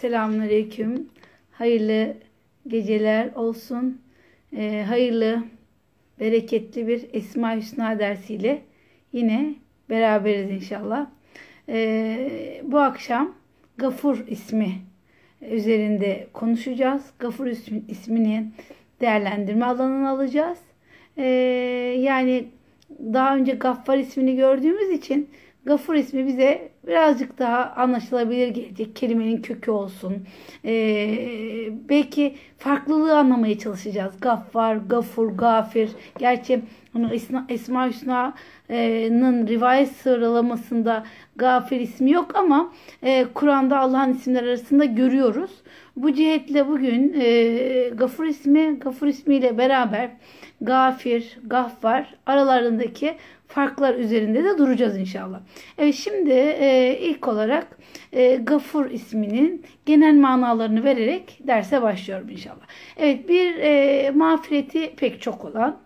Selamünaleyküm. Hayırlı geceler olsun. Ee, hayırlı, bereketli bir Esma Hüsna dersiyle yine beraberiz inşallah. Ee, bu akşam Gafur ismi üzerinde konuşacağız. Gafur ismi, ismini değerlendirme alanına alacağız. Ee, yani daha önce Gaffar ismini gördüğümüz için Gafur ismi bize birazcık daha anlaşılabilir gelecek. Kelimenin kökü olsun. Ee, belki farklılığı anlamaya çalışacağız. Gaffar, Gafur, Gafir. Gerçi Esma Hüsna'nın rivayet sıralamasında Gafir ismi yok ama e, Kur'an'da Allah'ın isimler arasında görüyoruz. Bu cihetle bugün e, Gafur ismi, Gafur ismiyle beraber Gafir, Gaffar aralarındaki farklar üzerinde de duracağız inşallah. Evet şimdi e, ilk olarak e, Gafur isminin genel manalarını vererek derse başlıyorum inşallah. Evet bir e, mağfireti pek çok olan,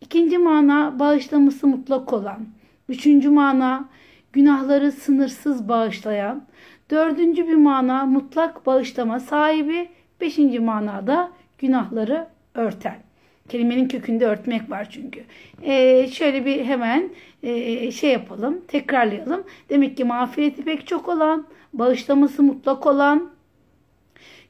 ikinci mana bağışlaması mutlak olan, üçüncü mana günahları sınırsız bağışlayan, dördüncü bir mana mutlak bağışlama sahibi, beşinci manada günahları örten. Kelimenin kökünde örtmek var çünkü. Ee, şöyle bir hemen e, şey yapalım, tekrarlayalım. Demek ki mağfireti pek çok olan, bağışlaması mutlak olan,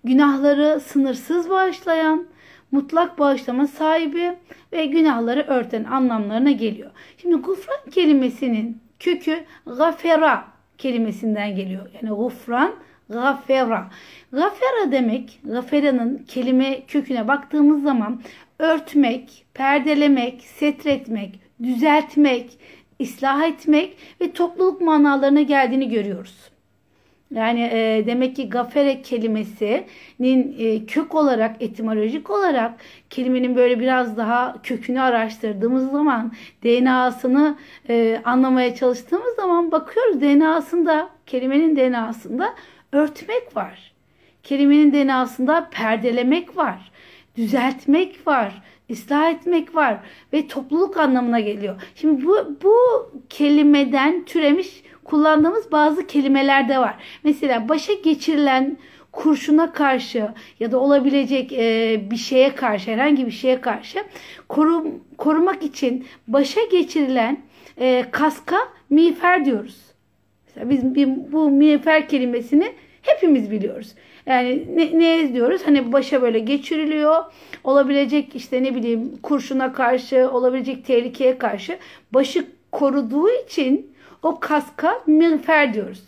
günahları sınırsız bağışlayan, mutlak bağışlama sahibi ve günahları örten anlamlarına geliyor. Şimdi gufran kelimesinin kökü gafera kelimesinden geliyor. Yani gufran gafera. Gafera demek, gaferanın kelime köküne baktığımız zaman örtmek, perdelemek, setretmek, düzeltmek, ıslah etmek ve topluluk manalarına geldiğini görüyoruz. Yani e, demek ki gafere kelimesinin e, kök olarak, etimolojik olarak kelimenin böyle biraz daha kökünü araştırdığımız zaman, DNA'sını e, anlamaya çalıştığımız zaman bakıyoruz DNA'sında, kelimenin DNA'sında örtmek var. Kelimenin DNA'sında perdelemek var düzeltmek var, ıslah etmek var ve topluluk anlamına geliyor. Şimdi bu, bu kelimeden türemiş kullandığımız bazı kelimeler de var. Mesela başa geçirilen kurşuna karşı ya da olabilecek e, bir şeye karşı herhangi bir şeye karşı korum, korumak için başa geçirilen e, kaska miğfer diyoruz. Mesela biz bir, bu miğfer kelimesini hepimiz biliyoruz. Yani ne, ne diyoruz? Hani başa böyle geçiriliyor. Olabilecek işte ne bileyim kurşuna karşı, olabilecek tehlikeye karşı başı koruduğu için o kaska miğfer diyoruz.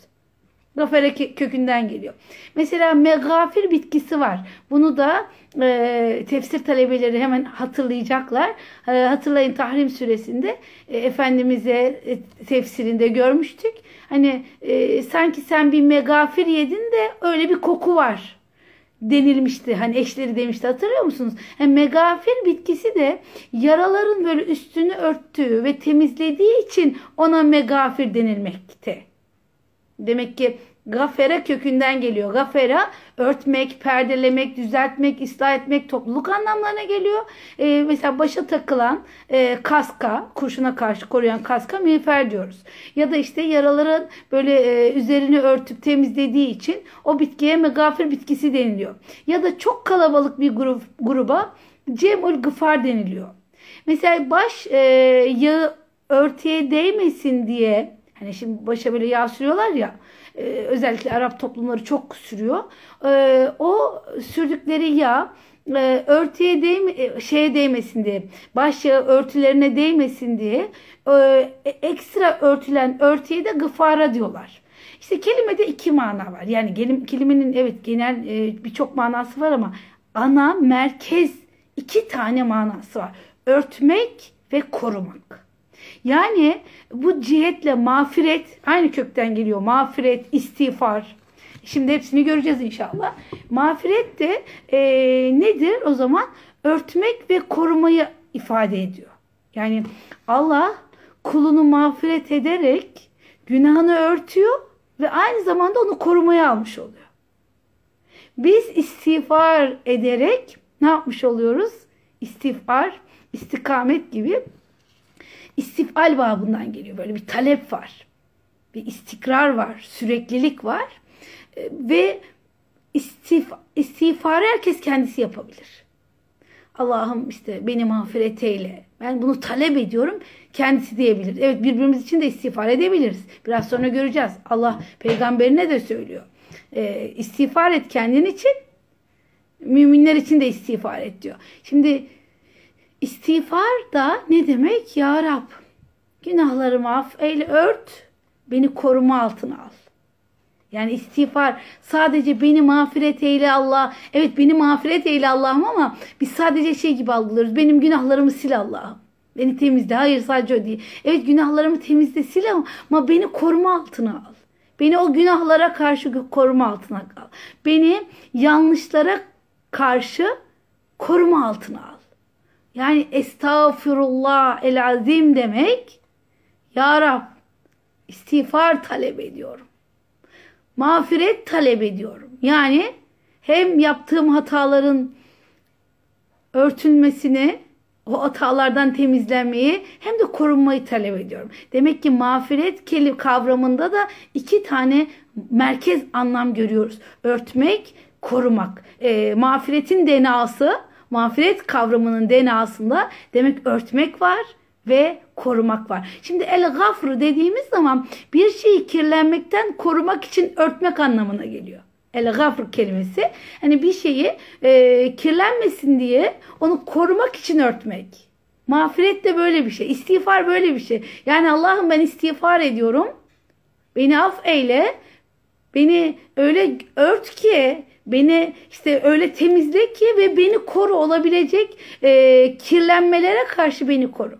Gafere kökünden geliyor. Mesela megafir bitkisi var. Bunu da e, tefsir talebeleri hemen hatırlayacaklar. E, hatırlayın Tahrim suresinde e, Efendimiz'e e, tefsirinde görmüştük. Hani e, sanki sen bir megafir yedin de öyle bir koku var denilmişti. Hani eşleri demişti hatırlıyor musunuz? Yani megafir bitkisi de yaraların böyle üstünü örttüğü ve temizlediği için ona megafir denilmekte. Demek ki Gafere kökünden geliyor. Gafera örtmek, perdelemek, düzeltmek, ıslah etmek topluluk anlamlarına geliyor. Ee, mesela başa takılan e, kaska, kurşuna karşı koruyan kaska miğfer diyoruz. Ya da işte yaraların böyle e, üzerini örtüp temizlediği için o bitkiye megafir bitkisi deniliyor. Ya da çok kalabalık bir grup, gruba cemul gıfar deniliyor. Mesela baş e, yağı örtüye değmesin diye hani şimdi başa böyle yağ sürüyorlar ya e, özellikle Arap toplumları çok sürüyor. E, o sürdükleri yağ e, örtüye değme, şeye değmesin diye, baş yağı örtülerine değmesin diye ekstra örtülen örtüye de gıfara diyorlar. İşte kelimede iki mana var. Yani kelimenin evet genel birçok manası var ama ana, merkez iki tane manası var. Örtmek ve korumak. Yani bu cihetle mağfiret aynı kökten geliyor. Mağfiret, istiğfar. Şimdi hepsini göreceğiz inşallah. Mağfiret de e, nedir o zaman? Örtmek ve korumayı ifade ediyor. Yani Allah kulunu mağfiret ederek günahını örtüyor ve aynı zamanda onu korumaya almış oluyor. Biz istiğfar ederek ne yapmış oluyoruz? İstiğfar, istikamet gibi istifal babından geliyor. Böyle bir talep var. Bir istikrar var, süreklilik var. E, ve istiğfarı herkes kendisi yapabilir. Allah'ım işte beni mağfiret eyle. Ben bunu talep ediyorum. Kendisi diyebilir. Evet birbirimiz için de istiğfar edebiliriz. Biraz sonra göreceğiz. Allah peygamberine de söylüyor. E, istiğfar et kendin için. Müminler için de istiğfar et diyor. Şimdi istiğfar da ne demek? Ya Rab günahlarımı af eyle ört. Beni koruma altına al. Yani istiğfar sadece beni mağfiret eyle Allah. Evet beni mağfiret eyle Allah'ım ama biz sadece şey gibi algılıyoruz. Benim günahlarımı sil Allah'ım. Beni temizle. Hayır sadece o değil. Evet günahlarımı temizle sil ama beni koruma altına al. Beni o günahlara karşı koruma altına al. Beni yanlışlara karşı koruma altına al. Yani estağfurullah el azim demek Ya Rab istiğfar talep ediyorum mağfiret talep ediyorum. Yani hem yaptığım hataların örtülmesini, o hatalardan temizlenmeyi hem de korunmayı talep ediyorum. Demek ki mağfiret kelime kavramında da iki tane merkez anlam görüyoruz. Örtmek, korumak. E, mağfiretin DNA'sı, mağfiret kavramının DNA'sında demek örtmek var ve korumak var. Şimdi el gafru dediğimiz zaman bir şeyi kirlenmekten korumak için örtmek anlamına geliyor. El gafr kelimesi hani bir şeyi e, kirlenmesin diye onu korumak için örtmek. Mağfiret de böyle bir şey. İstiğfar böyle bir şey. Yani Allah'ım ben istiğfar ediyorum. Beni af eyle. Beni öyle ört ki beni işte öyle temizle ki ve beni koru olabilecek e, kirlenmelere karşı beni koru.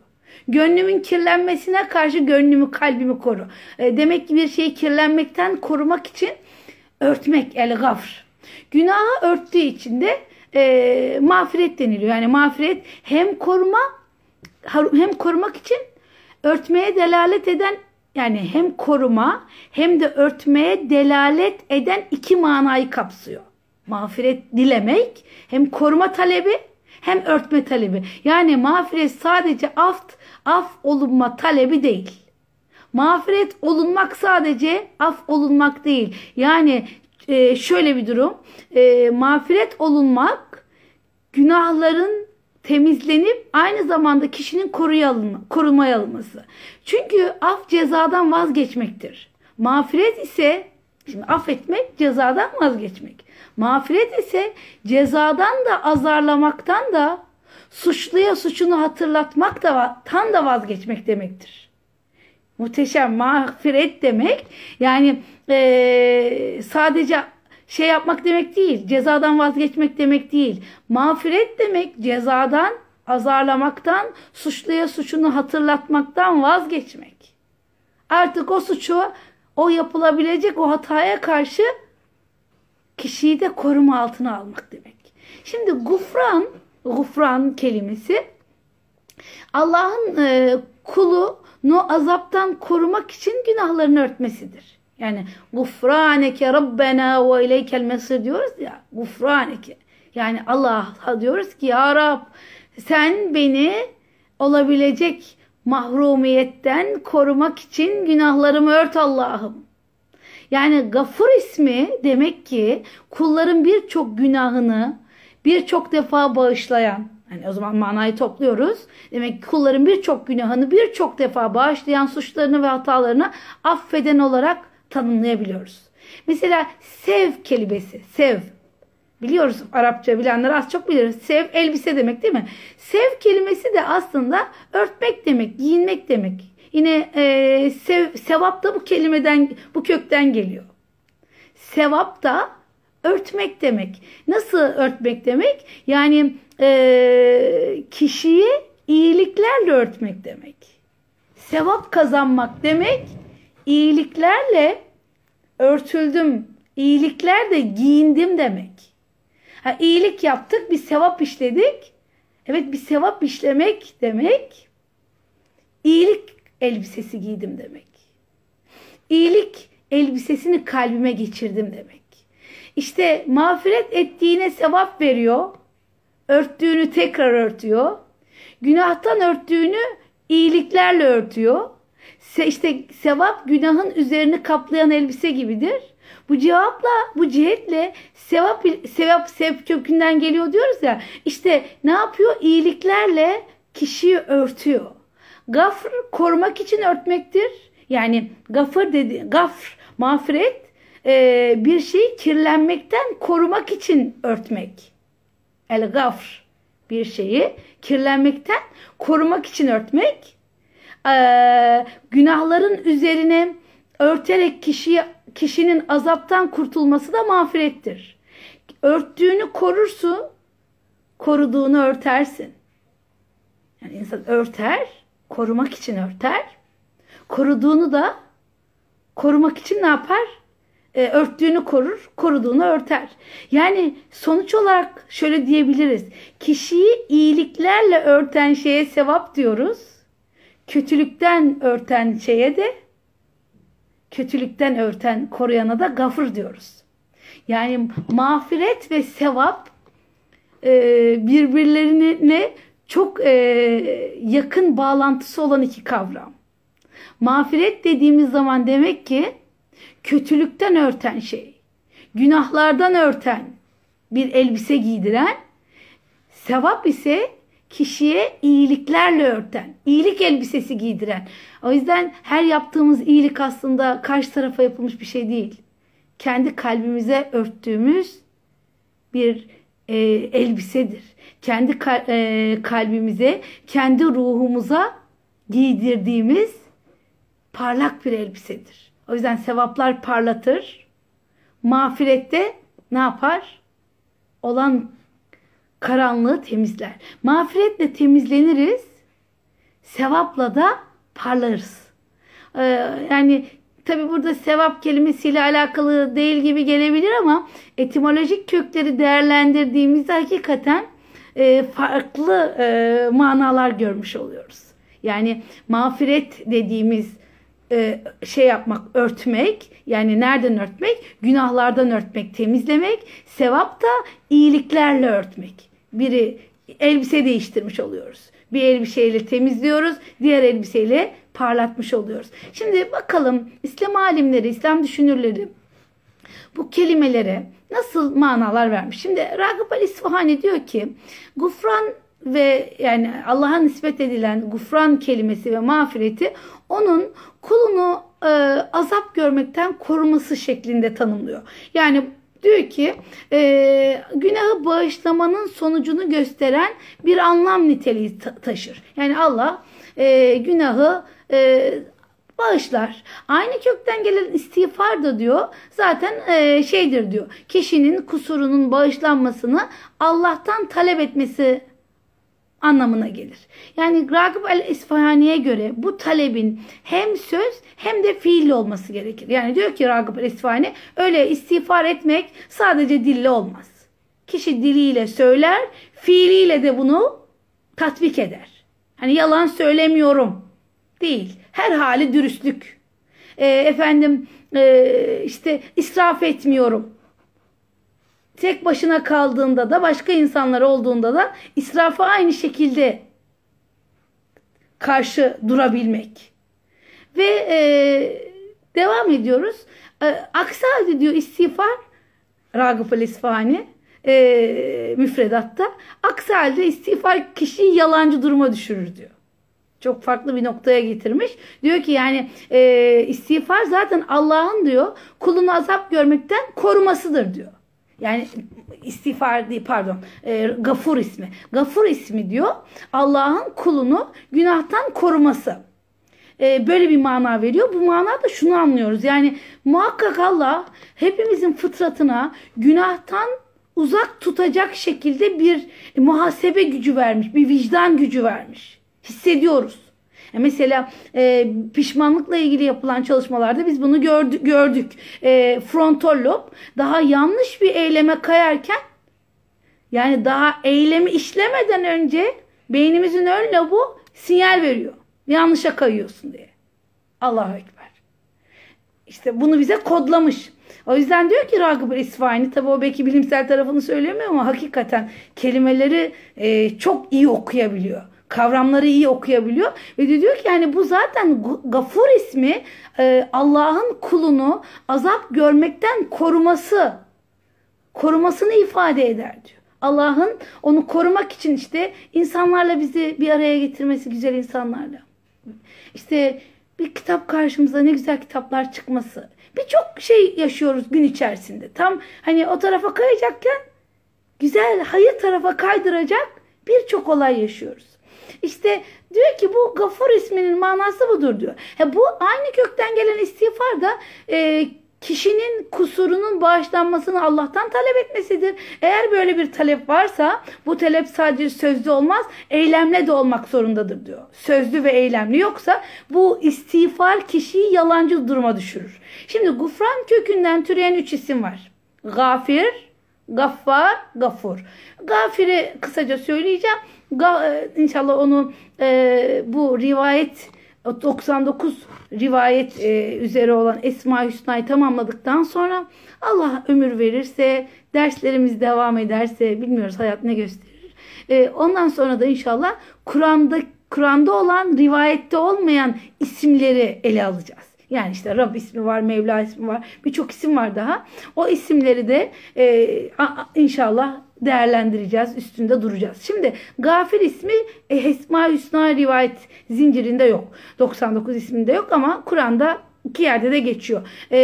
Gönlümün kirlenmesine karşı gönlümü, kalbimi koru. E, demek ki bir şeyi kirlenmekten korumak için örtmek el gafr. Günahı örttüğü için de e, mağfiret deniliyor. Yani mağfiret hem koruma hem korumak için örtmeye delalet eden yani hem koruma hem de örtmeye delalet eden iki manayı kapsıyor. Mağfiret dilemek hem koruma talebi hem örtme talebi. Yani mağfiret sadece af, af olunma talebi değil. Mağfiret olunmak sadece af olunmak değil. Yani e, şöyle bir durum. E, mağfiret olunmak günahların temizlenip aynı zamanda kişinin korumaya alınması. Çünkü af cezadan vazgeçmektir. Mağfiret ise şimdi affetmek cezadan vazgeçmek. Mağfiret ise cezadan da azarlamaktan da suçluya suçunu hatırlatmak da tan da vazgeçmek demektir. Muhteşem mağfiret demek yani e, sadece şey yapmak demek değil, cezadan vazgeçmek demek değil. Mağfiret demek cezadan, azarlamaktan, suçluya suçunu hatırlatmaktan vazgeçmek. Artık o suçu, o yapılabilecek o hataya karşı kişiyi de koruma altına almak demek. Şimdi gufran, gufran kelimesi Allah'ın e, kulunu azaptan korumak için günahlarını örtmesidir. Yani gufraneke rabbena ve ileykel mesir diyoruz ya. Gufraneke. Yani Allah'a diyoruz ki ya Rab sen beni olabilecek mahrumiyetten korumak için günahlarımı ört Allah'ım. Yani Gafur ismi demek ki kulların birçok günahını birçok defa bağışlayan. Yani o zaman manayı topluyoruz. Demek ki kulların birçok günahını birçok defa bağışlayan suçlarını ve hatalarını affeden olarak tanımlayabiliyoruz. Mesela sev kelimesi, sev. Biliyoruz Arapça bilenler az çok bilir. Sev elbise demek değil mi? Sev kelimesi de aslında örtmek demek, giyinmek demek. Yine e, sev, sevap da bu kelimeden, bu kökten geliyor. Sevap da örtmek demek. Nasıl örtmek demek? Yani e, kişiyi iyiliklerle örtmek demek. Sevap kazanmak demek iyiliklerle örtüldüm, iyilikler de giyindim demek. Ha, iyilik yaptık, bir sevap işledik. Evet bir sevap işlemek demek iyilik elbisesi giydim demek. İyilik elbisesini kalbime geçirdim demek. İşte mağfiret ettiğine sevap veriyor. Örttüğünü tekrar örtüyor. Günahtan örttüğünü iyiliklerle örtüyor. İşte sevap günahın üzerini kaplayan elbise gibidir. Bu cevapla, bu cihetle sevap, sevap, sevap kökünden geliyor diyoruz ya. İşte ne yapıyor? İyiliklerle kişiyi örtüyor. Gafr korumak için örtmektir. Yani gafır dedi, gafr, mağfiret e, bir şeyi kirlenmekten korumak için örtmek. El gafr bir şeyi kirlenmekten korumak için örtmek. E, günahların üzerine örterek kişiyi, kişinin azaptan kurtulması da mağfirettir. Örttüğünü korursun, koruduğunu örtersin. Yani insan örter, korumak için örter. Koruduğunu da korumak için ne yapar? E, örttüğünü korur, koruduğunu örter. Yani sonuç olarak şöyle diyebiliriz. Kişiyi iyiliklerle örten şeye sevap diyoruz. Kötülükten örten şeye de kötülükten örten, koruyana da gafır diyoruz. Yani mağfiret ve sevap e, birbirlerine çok e, yakın bağlantısı olan iki kavram. Mağfiret dediğimiz zaman demek ki kötülükten örten şey, günahlardan örten bir elbise giydiren, sevap ise kişiye iyiliklerle örten, iyilik elbisesi giydiren. O yüzden her yaptığımız iyilik aslında karşı tarafa yapılmış bir şey değil. Kendi kalbimize örttüğümüz bir e, elbisedir. Kendi e, kalbimize, kendi ruhumuza giydirdiğimiz parlak bir elbisedir. O yüzden sevaplar parlatır. Mağfirette ne yapar? Olan karanlığı temizler. Mağfiretle temizleniriz. Sevapla da parlarız. Ee, yani tabi burada sevap kelimesiyle alakalı değil gibi gelebilir ama etimolojik kökleri değerlendirdiğimizde hakikaten e, farklı e, manalar görmüş oluyoruz. Yani mağfiret dediğimiz e, şey yapmak, örtmek. Yani nereden örtmek? Günahlardan örtmek, temizlemek. Sevap da iyiliklerle örtmek. Biri elbise değiştirmiş oluyoruz. Bir elbiseyle temizliyoruz, diğer elbiseyle parlatmış oluyoruz. Şimdi bakalım İslam alimleri, İslam düşünürleri bu kelimelere nasıl manalar vermiş? Şimdi Ragıp el-İsfahani diyor ki gufran ve yani Allah'a nispet edilen gufran kelimesi ve mağfireti onun kulunu e, azap görmekten koruması şeklinde tanımlıyor. Yani diyor ki e, günahı bağışlamanın sonucunu gösteren bir anlam niteliği ta- taşır. Yani Allah e, günahı e, bağışlar. Aynı kökten gelen istiğfar da diyor zaten e, şeydir diyor. Kişinin kusurunun bağışlanmasını Allah'tan talep etmesi anlamına gelir. Yani Ragıp el-İsfahani'ye göre bu talebin hem söz hem de fiilli olması gerekir. Yani diyor ki Ragıp el-İsfahani öyle istiğfar etmek sadece dille olmaz. Kişi diliyle söyler, fiiliyle de bunu tatbik eder. Hani yalan söylemiyorum değil. Her hali dürüstlük. E, efendim e, işte israf etmiyorum tek başına kaldığında da başka insanlar olduğunda da israfa aynı şekilde karşı durabilmek. Ve e, devam ediyoruz. E, aksi halde diyor istiğfar Ragıp el-İsfahani e, müfredatta. Aksi halde istiğfar kişiyi yalancı duruma düşürür diyor. Çok farklı bir noktaya getirmiş. Diyor ki yani e, istiğfar zaten Allah'ın diyor kulunu azap görmekten korumasıdır diyor. Yani istiğfar değil pardon e, gafur ismi. Gafur ismi diyor Allah'ın kulunu günahtan koruması. E, böyle bir mana veriyor. Bu manada şunu anlıyoruz. Yani muhakkak Allah hepimizin fıtratına günahtan uzak tutacak şekilde bir muhasebe gücü vermiş. Bir vicdan gücü vermiş. Hissediyoruz. E, mesela e, pişmanlıkla ilgili yapılan çalışmalarda biz bunu gördük. gördük. E, frontal lob daha yanlış bir eyleme kayarken yani daha eylemi işlemeden önce beynimizin ön lobu sinyal veriyor. Yanlışa kayıyorsun diye. Allahu Ekber. İşte bunu bize kodlamış. O yüzden diyor ki Ragıp İsfaini tabi o belki bilimsel tarafını söylemiyor ama hakikaten kelimeleri e, çok iyi okuyabiliyor kavramları iyi okuyabiliyor ve diyor ki yani bu zaten Gafur ismi e, Allah'ın kulunu azap görmekten koruması korumasını ifade eder diyor. Allah'ın onu korumak için işte insanlarla bizi bir araya getirmesi güzel insanlarla. İşte bir kitap karşımıza ne güzel kitaplar çıkması. Birçok şey yaşıyoruz gün içerisinde. Tam hani o tarafa kayacakken güzel hayır tarafa kaydıracak birçok olay yaşıyoruz. İşte diyor ki bu gafur isminin manası budur diyor. He, bu aynı kökten gelen istiğfar da e, kişinin kusurunun bağışlanmasını Allah'tan talep etmesidir. Eğer böyle bir talep varsa bu talep sadece sözlü olmaz, eylemle de olmak zorundadır diyor. Sözlü ve eylemli yoksa bu istiğfar kişiyi yalancı duruma düşürür. Şimdi gufran kökünden türeyen üç isim var. Gafir, Gaffar, Gafur. Gafir'i kısaca söyleyeceğim. Ga, inşallah onu e, bu rivayet 99 rivayet e, üzere olan Esma Hüsna'yı tamamladıktan sonra Allah ömür verirse, derslerimiz devam ederse bilmiyoruz hayat ne gösterir. E, ondan sonra da inşallah Kur'an'da Kur'an'da olan, rivayette olmayan isimleri ele alacağız. Yani işte Rab ismi var, Mevla ismi var, birçok isim var daha. O isimleri de e, inşallah değerlendireceğiz, üstünde duracağız. Şimdi Gafir ismi e, Esma Hüsna rivayet zincirinde yok. 99 isminde yok ama Kur'an'da iki yerde de geçiyor. Ee,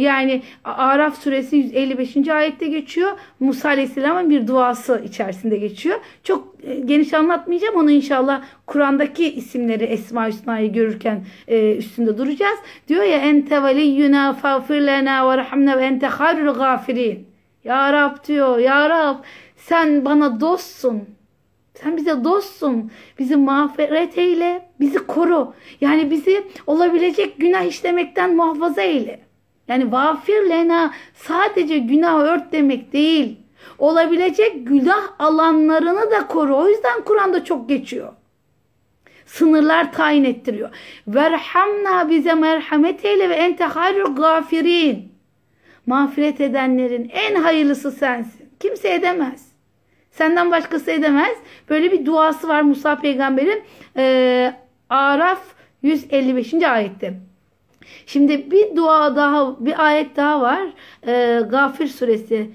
yani Araf suresi 155. ayette geçiyor. Musa Aleyhisselam'ın bir duası içerisinde geçiyor. Çok e, geniş anlatmayacağım. Onu inşallah Kur'an'daki isimleri Esma Hüsna'yı görürken e, üstünde duracağız. Diyor ya ente veliyyuna fagfir lena ve rahmna ve ente hayrul gafirin. Ya Rab diyor. Ya Rab sen bana dostsun. Sen bize dostsun. Bizi mağfiret eyle. Bizi koru. Yani bizi olabilecek günah işlemekten muhafaza eyle. Yani vafir lena sadece günah ört demek değil. Olabilecek günah alanlarını da koru. O yüzden Kur'an'da çok geçiyor. Sınırlar tayin ettiriyor. Verhamna bize merhamet eyle ve ente hayrul gafirin. Mağfiret edenlerin en hayırlısı sensin. Kimse edemez. Senden başkası edemez. Böyle bir duası var Musa peygamberin. Ee, Araf 155. ayette. Şimdi bir dua daha, bir ayet daha var. Ee, Gafir suresi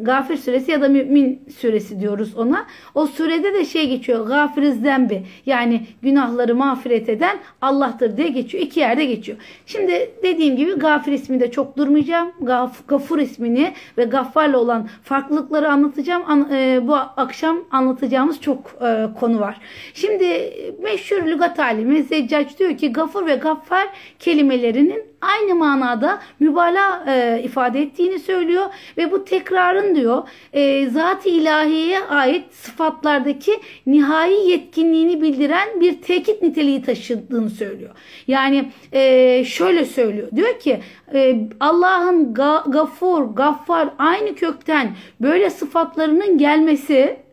Gafir suresi ya da Mümin suresi diyoruz ona. O surede de şey geçiyor. Gafir zembi yani günahları mağfiret eden Allah'tır diye geçiyor. İki yerde geçiyor. Şimdi dediğim gibi Gafir isminde çok durmayacağım. Gaf, Gafur ismini ve Gaffar'la olan farklılıkları anlatacağım. An, e, bu akşam anlatacağımız çok e, konu var. Şimdi meşhur lügat alimi Zeccac diyor ki Gafur ve Gaffar kelimelerinin aynı manada mübalağa e, ifade ettiğini söylüyor ve bu tekrarın diyor e, zat-ı ilahiyeye ait sıfatlardaki nihai yetkinliğini bildiren bir tekit niteliği taşıdığını söylüyor. Yani e, şöyle söylüyor diyor ki e, Allah'ın ga, gafur, gaffar aynı kökten böyle sıfatlarının gelmesi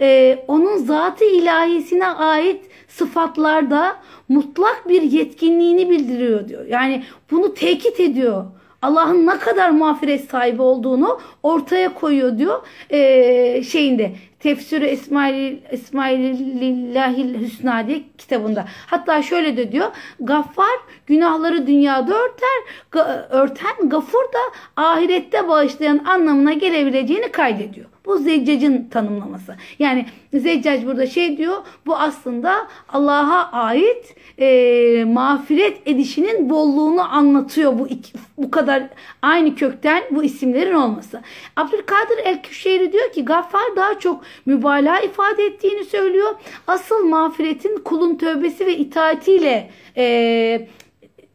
e, onun zatı ilahisine ait sıfatlarda mutlak bir yetkinliğini bildiriyor diyor. Yani bunu tekit ediyor. Allah'ın ne kadar mağfiret sahibi olduğunu ortaya koyuyor diyor ee, şeyinde Tefsiri İsmail İsmailillahil Hüsna diye kitabında. Hatta şöyle de diyor. Gaffar günahları dünyada örter, örten gafur da ahirette bağışlayan anlamına gelebileceğini kaydediyor. Bu Zeccac'ın tanımlaması. Yani Zeccac burada şey diyor bu aslında Allah'a ait e, mağfiret edişinin bolluğunu anlatıyor bu iki, bu kadar aynı kökten bu isimlerin olması. Abdülkadir el-Küşeyri diyor ki Gaffar daha çok mübalağa ifade ettiğini söylüyor. Asıl mağfiretin kulun tövbesi ve itaatiyle e,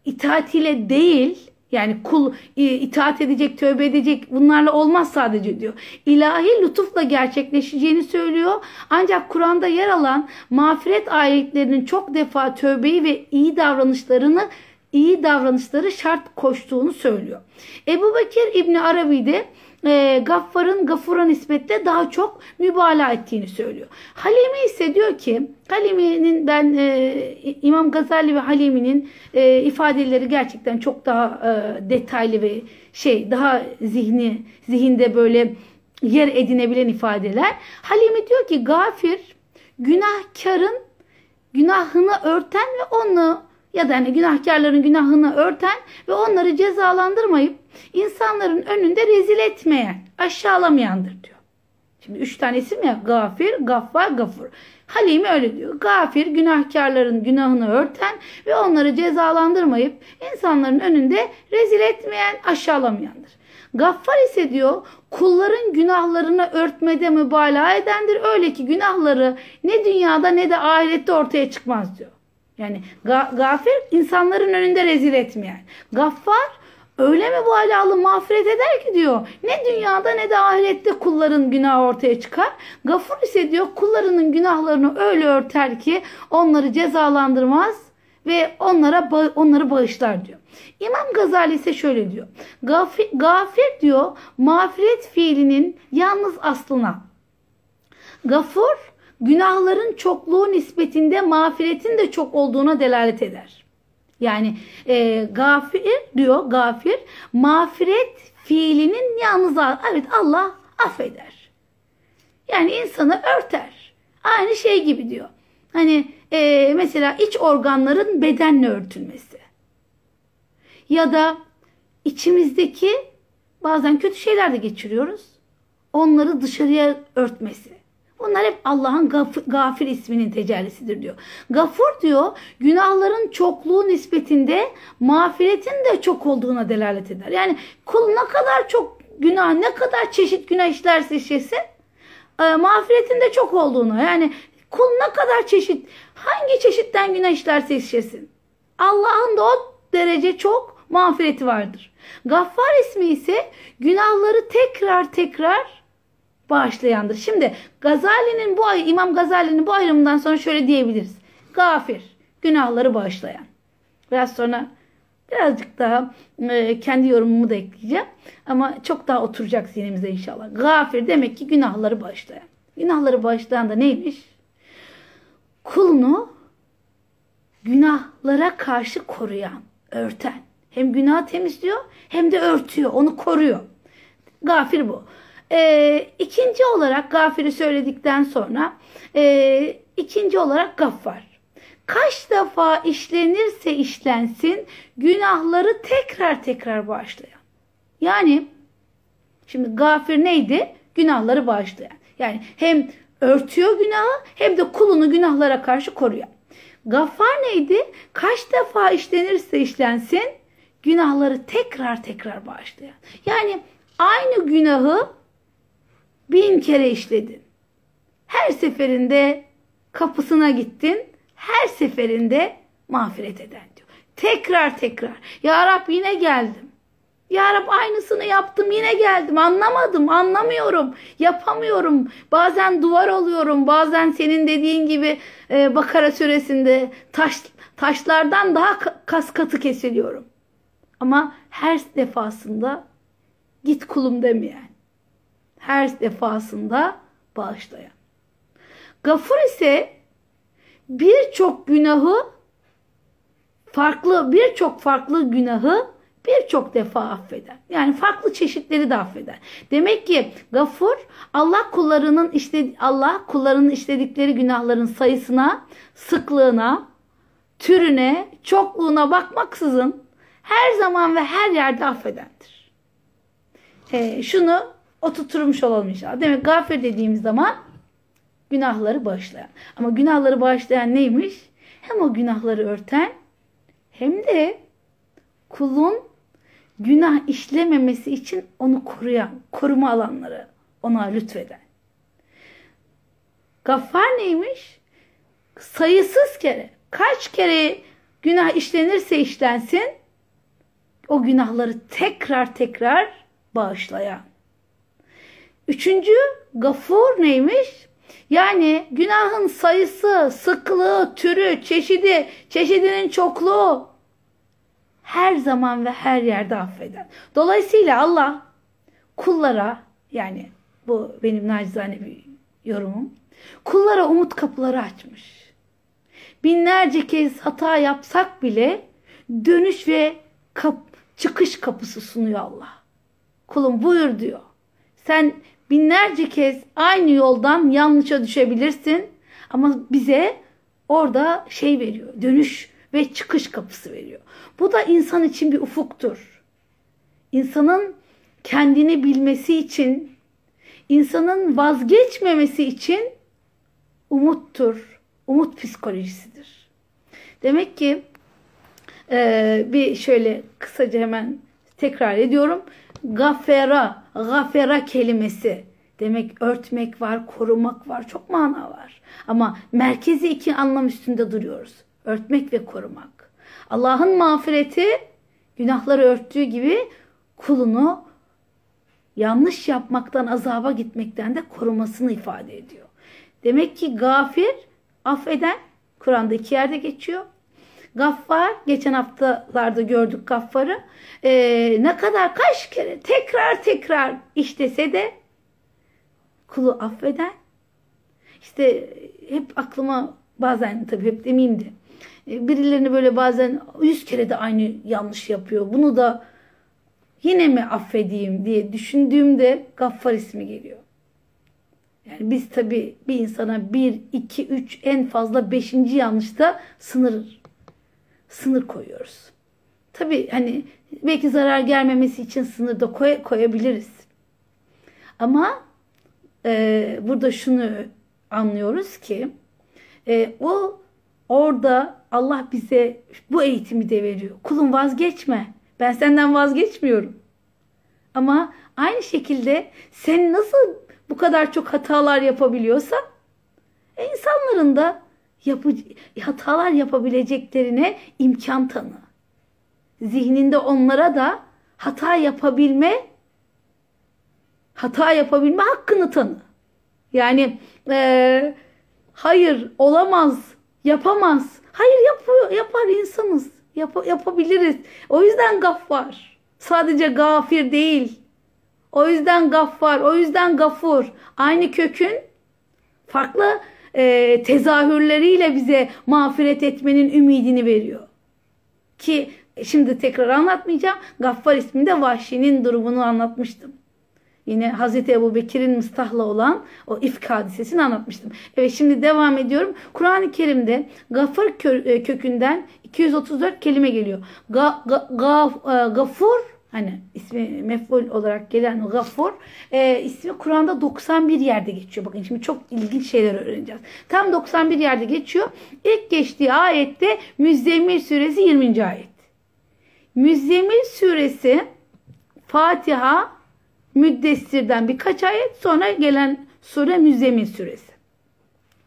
itaatiyle değil yani kul itaat edecek, tövbe edecek bunlarla olmaz sadece diyor. İlahi lütufla gerçekleşeceğini söylüyor. Ancak Kur'an'da yer alan mağfiret ayetlerinin çok defa tövbeyi ve iyi davranışlarını iyi davranışları şart koştuğunu söylüyor. Ebu Bekir İbni Arabi de e, Gaffar'ın Gafur'a nispetle daha çok mübalağa ettiğini söylüyor. Halimi ise diyor ki Halimi'nin ben e, İmam Gazali ve Halimi'nin e, ifadeleri gerçekten çok daha e, detaylı ve şey daha zihni zihinde böyle yer edinebilen ifadeler. Halimi diyor ki gafir günahkarın günahını örten ve onu ya da hani günahkarların günahını örten ve onları cezalandırmayıp insanların önünde rezil etmeyen, aşağılamayandır diyor. Şimdi üç tane isim ya gafir, gaffar, gafur. Halime öyle diyor. Gafir günahkarların günahını örten ve onları cezalandırmayıp insanların önünde rezil etmeyen, aşağılamayandır. Gaffar ise diyor kulların günahlarını örtmede mübalağa edendir. Öyle ki günahları ne dünyada ne de ahirette ortaya çıkmaz diyor. Yani ga gafir insanların önünde rezil etmeyen. Gaffar öyle mi bu alalı mağfiret eder ki diyor. Ne dünyada ne de ahirette kulların günahı ortaya çıkar. Gafur ise diyor kullarının günahlarını öyle örter ki onları cezalandırmaz ve onlara onları bağışlar diyor. İmam Gazali ise şöyle diyor. Gafir, gafir diyor mağfiret fiilinin yalnız aslına. Gafur günahların çokluğu nispetinde mağfiretin de çok olduğuna delalet eder. Yani e, gafir diyor gafir mağfiret fiilinin yalnız evet Allah affeder. Yani insanı örter. Aynı şey gibi diyor. Hani e, mesela iç organların bedenle örtülmesi. Ya da içimizdeki bazen kötü şeyler de geçiriyoruz. Onları dışarıya örtmesi. Bunlar hep Allah'ın gafir, isminin tecellisidir diyor. Gafur diyor günahların çokluğu nispetinde mağfiretin de çok olduğuna delalet eder. Yani kul ne kadar çok günah, ne kadar çeşit günah işlerse işlesin e, mağfiretin de çok olduğunu. Yani kul ne kadar çeşit, hangi çeşitten günah işlerse işlesin. Allah'ın da o derece çok mağfireti vardır. Gaffar ismi ise günahları tekrar tekrar bağışlayandır. Şimdi Gazali'nin bu İmam Gazali'nin bu ayrımından sonra şöyle diyebiliriz. Gafir, günahları bağışlayan. Biraz sonra birazcık daha e, kendi yorumumu da ekleyeceğim. Ama çok daha oturacak zihnimize inşallah. Gafir demek ki günahları bağışlayan. Günahları bağışlayan da neymiş? Kulunu günahlara karşı koruyan, örten. Hem günah temizliyor hem de örtüyor, onu koruyor. Gafir bu. E, ikinci olarak gafiri söyledikten sonra e, ikinci olarak gaffar. Kaç defa işlenirse işlensin günahları tekrar tekrar bağışlayan. Yani şimdi gafir neydi? Günahları bağışlayan. Yani hem örtüyor günahı hem de kulunu günahlara karşı koruyan. Gaffar neydi? Kaç defa işlenirse işlensin günahları tekrar tekrar bağışlayan. Yani aynı günahı bin kere işledin. Her seferinde kapısına gittin. Her seferinde mağfiret eden diyor. Tekrar tekrar. Ya Rab yine geldim. Ya Rab aynısını yaptım yine geldim. Anlamadım, anlamıyorum, yapamıyorum. Bazen duvar oluyorum, bazen senin dediğin gibi e, Bakara suresinde taş, taşlardan daha kas katı kesiliyorum. Ama her defasında git kulum demeyen her defasında bağışlayan. Gafur ise birçok günahı farklı birçok farklı günahı birçok defa affeder. Yani farklı çeşitleri de affeder. Demek ki gafur Allah kullarının işte Allah kullarının işledikleri günahların sayısına, sıklığına, türüne, çokluğuna bakmaksızın her zaman ve her yerde affedendir. Ee, şunu oturturmuş olalım inşallah. Demek gafir dediğimiz zaman günahları bağışlayan. Ama günahları bağışlayan neymiş? Hem o günahları örten hem de kulun günah işlememesi için onu koruyan, koruma alanları ona lütfeden. Gaffar neymiş? Sayısız kere, kaç kere günah işlenirse işlensin, o günahları tekrar tekrar bağışlayan. Üçüncü gafur neymiş? Yani günahın sayısı, sıklığı, türü, çeşidi, çeşidinin çokluğu her zaman ve her yerde affeden. Dolayısıyla Allah kullara yani bu benim nacizane bir yorumum. Kullara umut kapıları açmış. Binlerce kez hata yapsak bile dönüş ve kap, çıkış kapısı sunuyor Allah. Kulum buyur diyor. Sen binlerce kez aynı yoldan yanlışa düşebilirsin Ama bize orada şey veriyor. Dönüş ve çıkış kapısı veriyor. Bu da insan için bir ufuktur. İnsanın kendini bilmesi için, insanın vazgeçmemesi için umuttur. Umut psikolojisidir. Demek ki e, bir şöyle kısaca hemen tekrar ediyorum. Gafera, gafera kelimesi demek örtmek var, korumak var, çok mana var. Ama merkezi iki anlam üstünde duruyoruz. Örtmek ve korumak. Allah'ın mağfireti günahları örttüğü gibi kulunu yanlış yapmaktan, azaba gitmekten de korumasını ifade ediyor. Demek ki gafir, affeden, Kur'an'da iki yerde geçiyor. Gaffar, geçen haftalarda gördük Gaffar'ı. Ee, ne kadar kaç kere tekrar tekrar işlese de kulu affeden. İşte hep aklıma bazen tabii hep demeyeyim de birilerini böyle bazen yüz kere de aynı yanlış yapıyor. Bunu da yine mi affedeyim diye düşündüğümde Gaffar ismi geliyor. Yani biz tabii bir insana bir, iki, üç en fazla beşinci yanlışta sınır sınır koyuyoruz. Tabii hani belki zarar gelmemesi için sınır da koy, koyabiliriz. Ama e, burada şunu anlıyoruz ki e, o orada Allah bize bu eğitimi de veriyor. Kulum vazgeçme. Ben senden vazgeçmiyorum. Ama aynı şekilde sen nasıl bu kadar çok hatalar yapabiliyorsan e, insanların da yapı, hatalar yapabileceklerine imkan tanı. Zihninde onlara da hata yapabilme hata yapabilme hakkını tanı. Yani e, hayır olamaz, yapamaz. Hayır yapıyor, yapar insanız. Yap, yapabiliriz. O yüzden gaffar. Sadece gafir değil. O yüzden gaffar, o yüzden gafur. Aynı kökün farklı e, tezahürleriyle bize mağfiret etmenin ümidini veriyor. Ki şimdi tekrar anlatmayacağım. Gaffar isminde Vahşi'nin durumunu anlatmıştım. Yine Hazreti Ebu Bekir'in mıstahla olan o ifk hadisesini anlatmıştım. Evet şimdi devam ediyorum. Kur'an-ı Kerim'de Gafar e, kökünden 234 kelime geliyor. Ga, ga, ga, e, gafur hani ismi mef'ul olarak gelen Gafur e, ismi Kur'an'da 91 yerde geçiyor. Bakın şimdi çok ilginç şeyler öğreneceğiz. Tam 91 yerde geçiyor. İlk geçtiği ayette Müzzemmil suresi 20. ayet. Müzzemmil suresi Fatiha Müddessir'den birkaç ayet sonra gelen sure Müzzemmil suresi.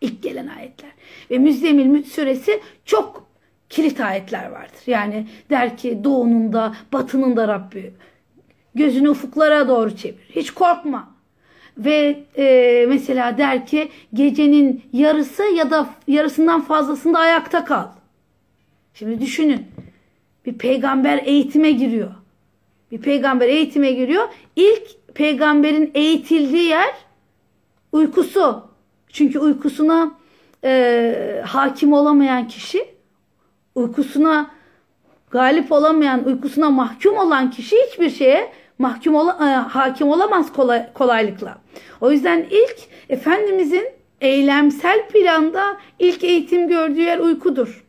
İlk gelen ayetler. Ve Müzzemmil suresi çok kilit ayetler vardır. Yani der ki doğunun da batının da Rabbi. Gözünü ufuklara doğru çevir. Hiç korkma. Ve e, mesela der ki gecenin yarısı ya da yarısından fazlasında ayakta kal. Şimdi düşünün. Bir peygamber eğitime giriyor. Bir peygamber eğitime giriyor. İlk peygamberin eğitildiği yer uykusu. Çünkü uykusuna e, hakim olamayan kişi uykusuna galip olamayan, uykusuna mahkum olan kişi hiçbir şeye mahkum ola, e, hakim olamaz kolay, kolaylıkla. O yüzden ilk Efendimizin eylemsel planda ilk eğitim gördüğü yer uykudur.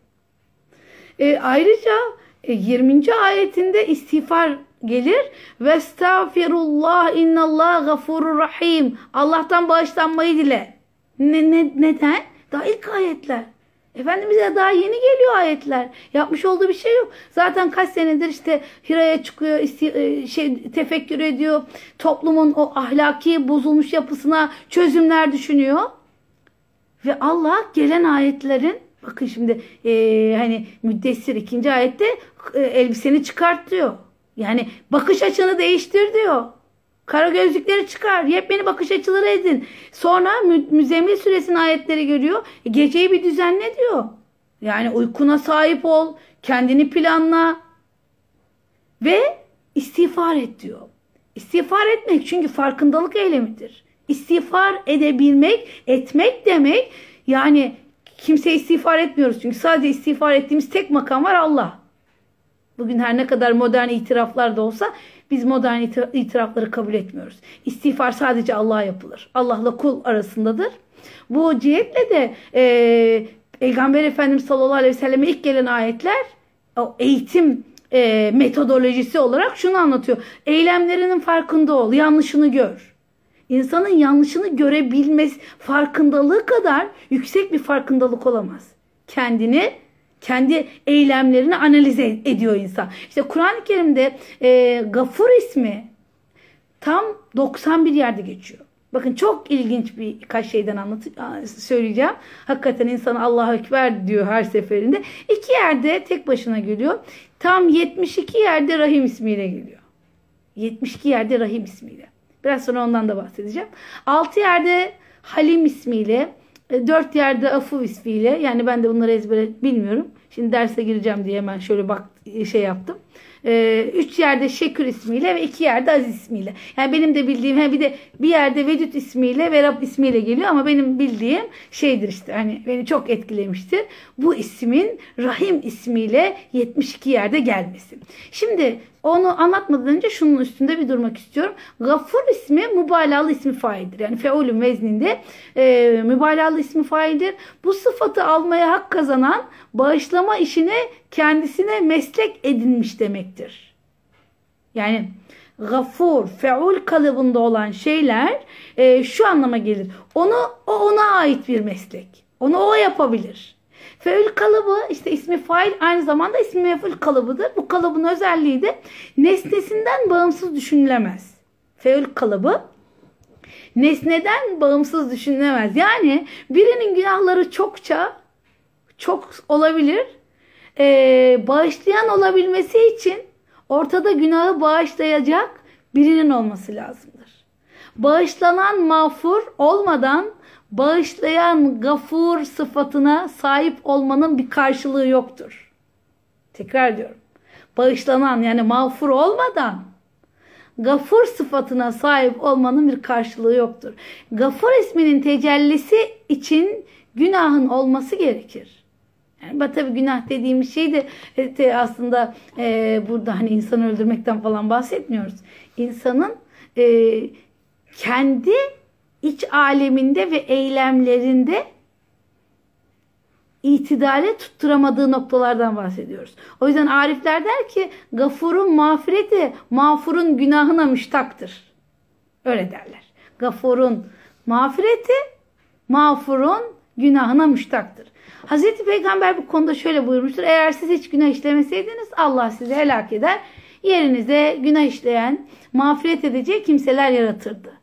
E, ayrıca e, 20. ayetinde istiğfar gelir. Ve estağfirullah innallah gafurur rahim. Allah'tan bağışlanmayı dile. Ne, ne, neden? Daha ilk ayetler. Efendimiz'e daha yeni geliyor ayetler. Yapmış olduğu bir şey yok. Zaten kaç senedir işte Hira'ya çıkıyor, e, şey tefekkür ediyor. Toplumun o ahlaki bozulmuş yapısına çözümler düşünüyor. Ve Allah gelen ayetlerin bakın şimdi e, hani müddessir ikinci ayette e, elbiseni çıkart diyor. Yani bakış açını değiştir diyor. Kara gözlükleri çıkar. Yepyeni bakış açıları edin. Sonra mü müzemmil suresinin ayetleri görüyor. E, geceyi bir düzenle diyor. Yani uykuna sahip ol. Kendini planla. Ve istiğfar et diyor. İstiğfar etmek çünkü farkındalık eylemidir. İstiğfar edebilmek, etmek demek yani kimse istiğfar etmiyoruz. Çünkü sadece istiğfar ettiğimiz tek makam var Allah. Bugün her ne kadar modern itiraflar da olsa biz modern itirafları kabul etmiyoruz. İstiğfar sadece Allah'a yapılır. Allah'la kul arasındadır. Bu cihetle de e, Peygamber Efendimiz sallallahu aleyhi ve selleme ilk gelen ayetler o eğitim e, metodolojisi olarak şunu anlatıyor. Eylemlerinin farkında ol, yanlışını gör. İnsanın yanlışını görebilmesi farkındalığı kadar yüksek bir farkındalık olamaz. Kendini kendi eylemlerini analiz ediyor insan. İşte Kur'an-ı Kerim'de e, Gafur ismi tam 91 yerde geçiyor. Bakın çok ilginç bir birkaç şeyden anlat söyleyeceğim. Hakikaten insan Allahu Ekber diyor her seferinde. İki yerde tek başına geliyor. Tam 72 yerde Rahim ismiyle geliyor. 72 yerde Rahim ismiyle. Biraz sonra ondan da bahsedeceğim. 6 yerde Halim ismiyle, 4 yerde Afu ismiyle. Yani ben de bunları ezbere bilmiyorum. Şimdi derse gireceğim diye hemen şöyle bak şey yaptım. Ee, üç yerde Şekür ismiyle ve iki yerde Aziz ismiyle. Yani benim de bildiğim he bir de bir yerde Vedüt ismiyle ve Rab ismiyle geliyor ama benim bildiğim şeydir işte hani beni çok etkilemiştir. Bu ismin Rahim ismiyle 72 yerde gelmesi. Şimdi onu anlatmadan önce şunun üstünde bir durmak istiyorum. Gafur ismi mübalağalı ismi faildir. Yani feulün vezninde e, mübalağalı ismi faildir. Bu sıfatı almaya hak kazanan bağışlama işini kendisine meslek edinmiş demektir. Yani gafur, feul kalıbında olan şeyler e, şu anlama gelir. Onu o ona ait bir meslek. Onu o yapabilir. Feül kalıbı işte ismi fail aynı zamanda ismi meful kalıbıdır. Bu kalıbın özelliği de nesnesinden bağımsız düşünülemez. Feül kalıbı nesneden bağımsız düşünülemez. Yani birinin günahları çokça çok olabilir. Ee, bağışlayan olabilmesi için ortada günahı bağışlayacak birinin olması lazımdır. Bağışlanan mağfur olmadan bağışlayan gafur sıfatına sahip olmanın bir karşılığı yoktur. Tekrar diyorum. Bağışlanan yani mağfur olmadan gafur sıfatına sahip olmanın bir karşılığı yoktur. Gafur isminin tecellisi için günahın olması gerekir. Yani tabii günah dediğimiz şey de, de aslında e, burada hani insanı öldürmekten falan bahsetmiyoruz. İnsanın e, kendi iç aleminde ve eylemlerinde itidale tutturamadığı noktalardan bahsediyoruz. O yüzden arifler der ki gafurun mağfireti mağfurun günahına müştaktır. Öyle derler. Gafurun mağfireti mağfurun günahına müştaktır. Hazreti Peygamber bu konuda şöyle buyurmuştur. Eğer siz hiç günah işlemeseydiniz Allah sizi helak eder. Yerinize günah işleyen, mağfiret edecek kimseler yaratırdı.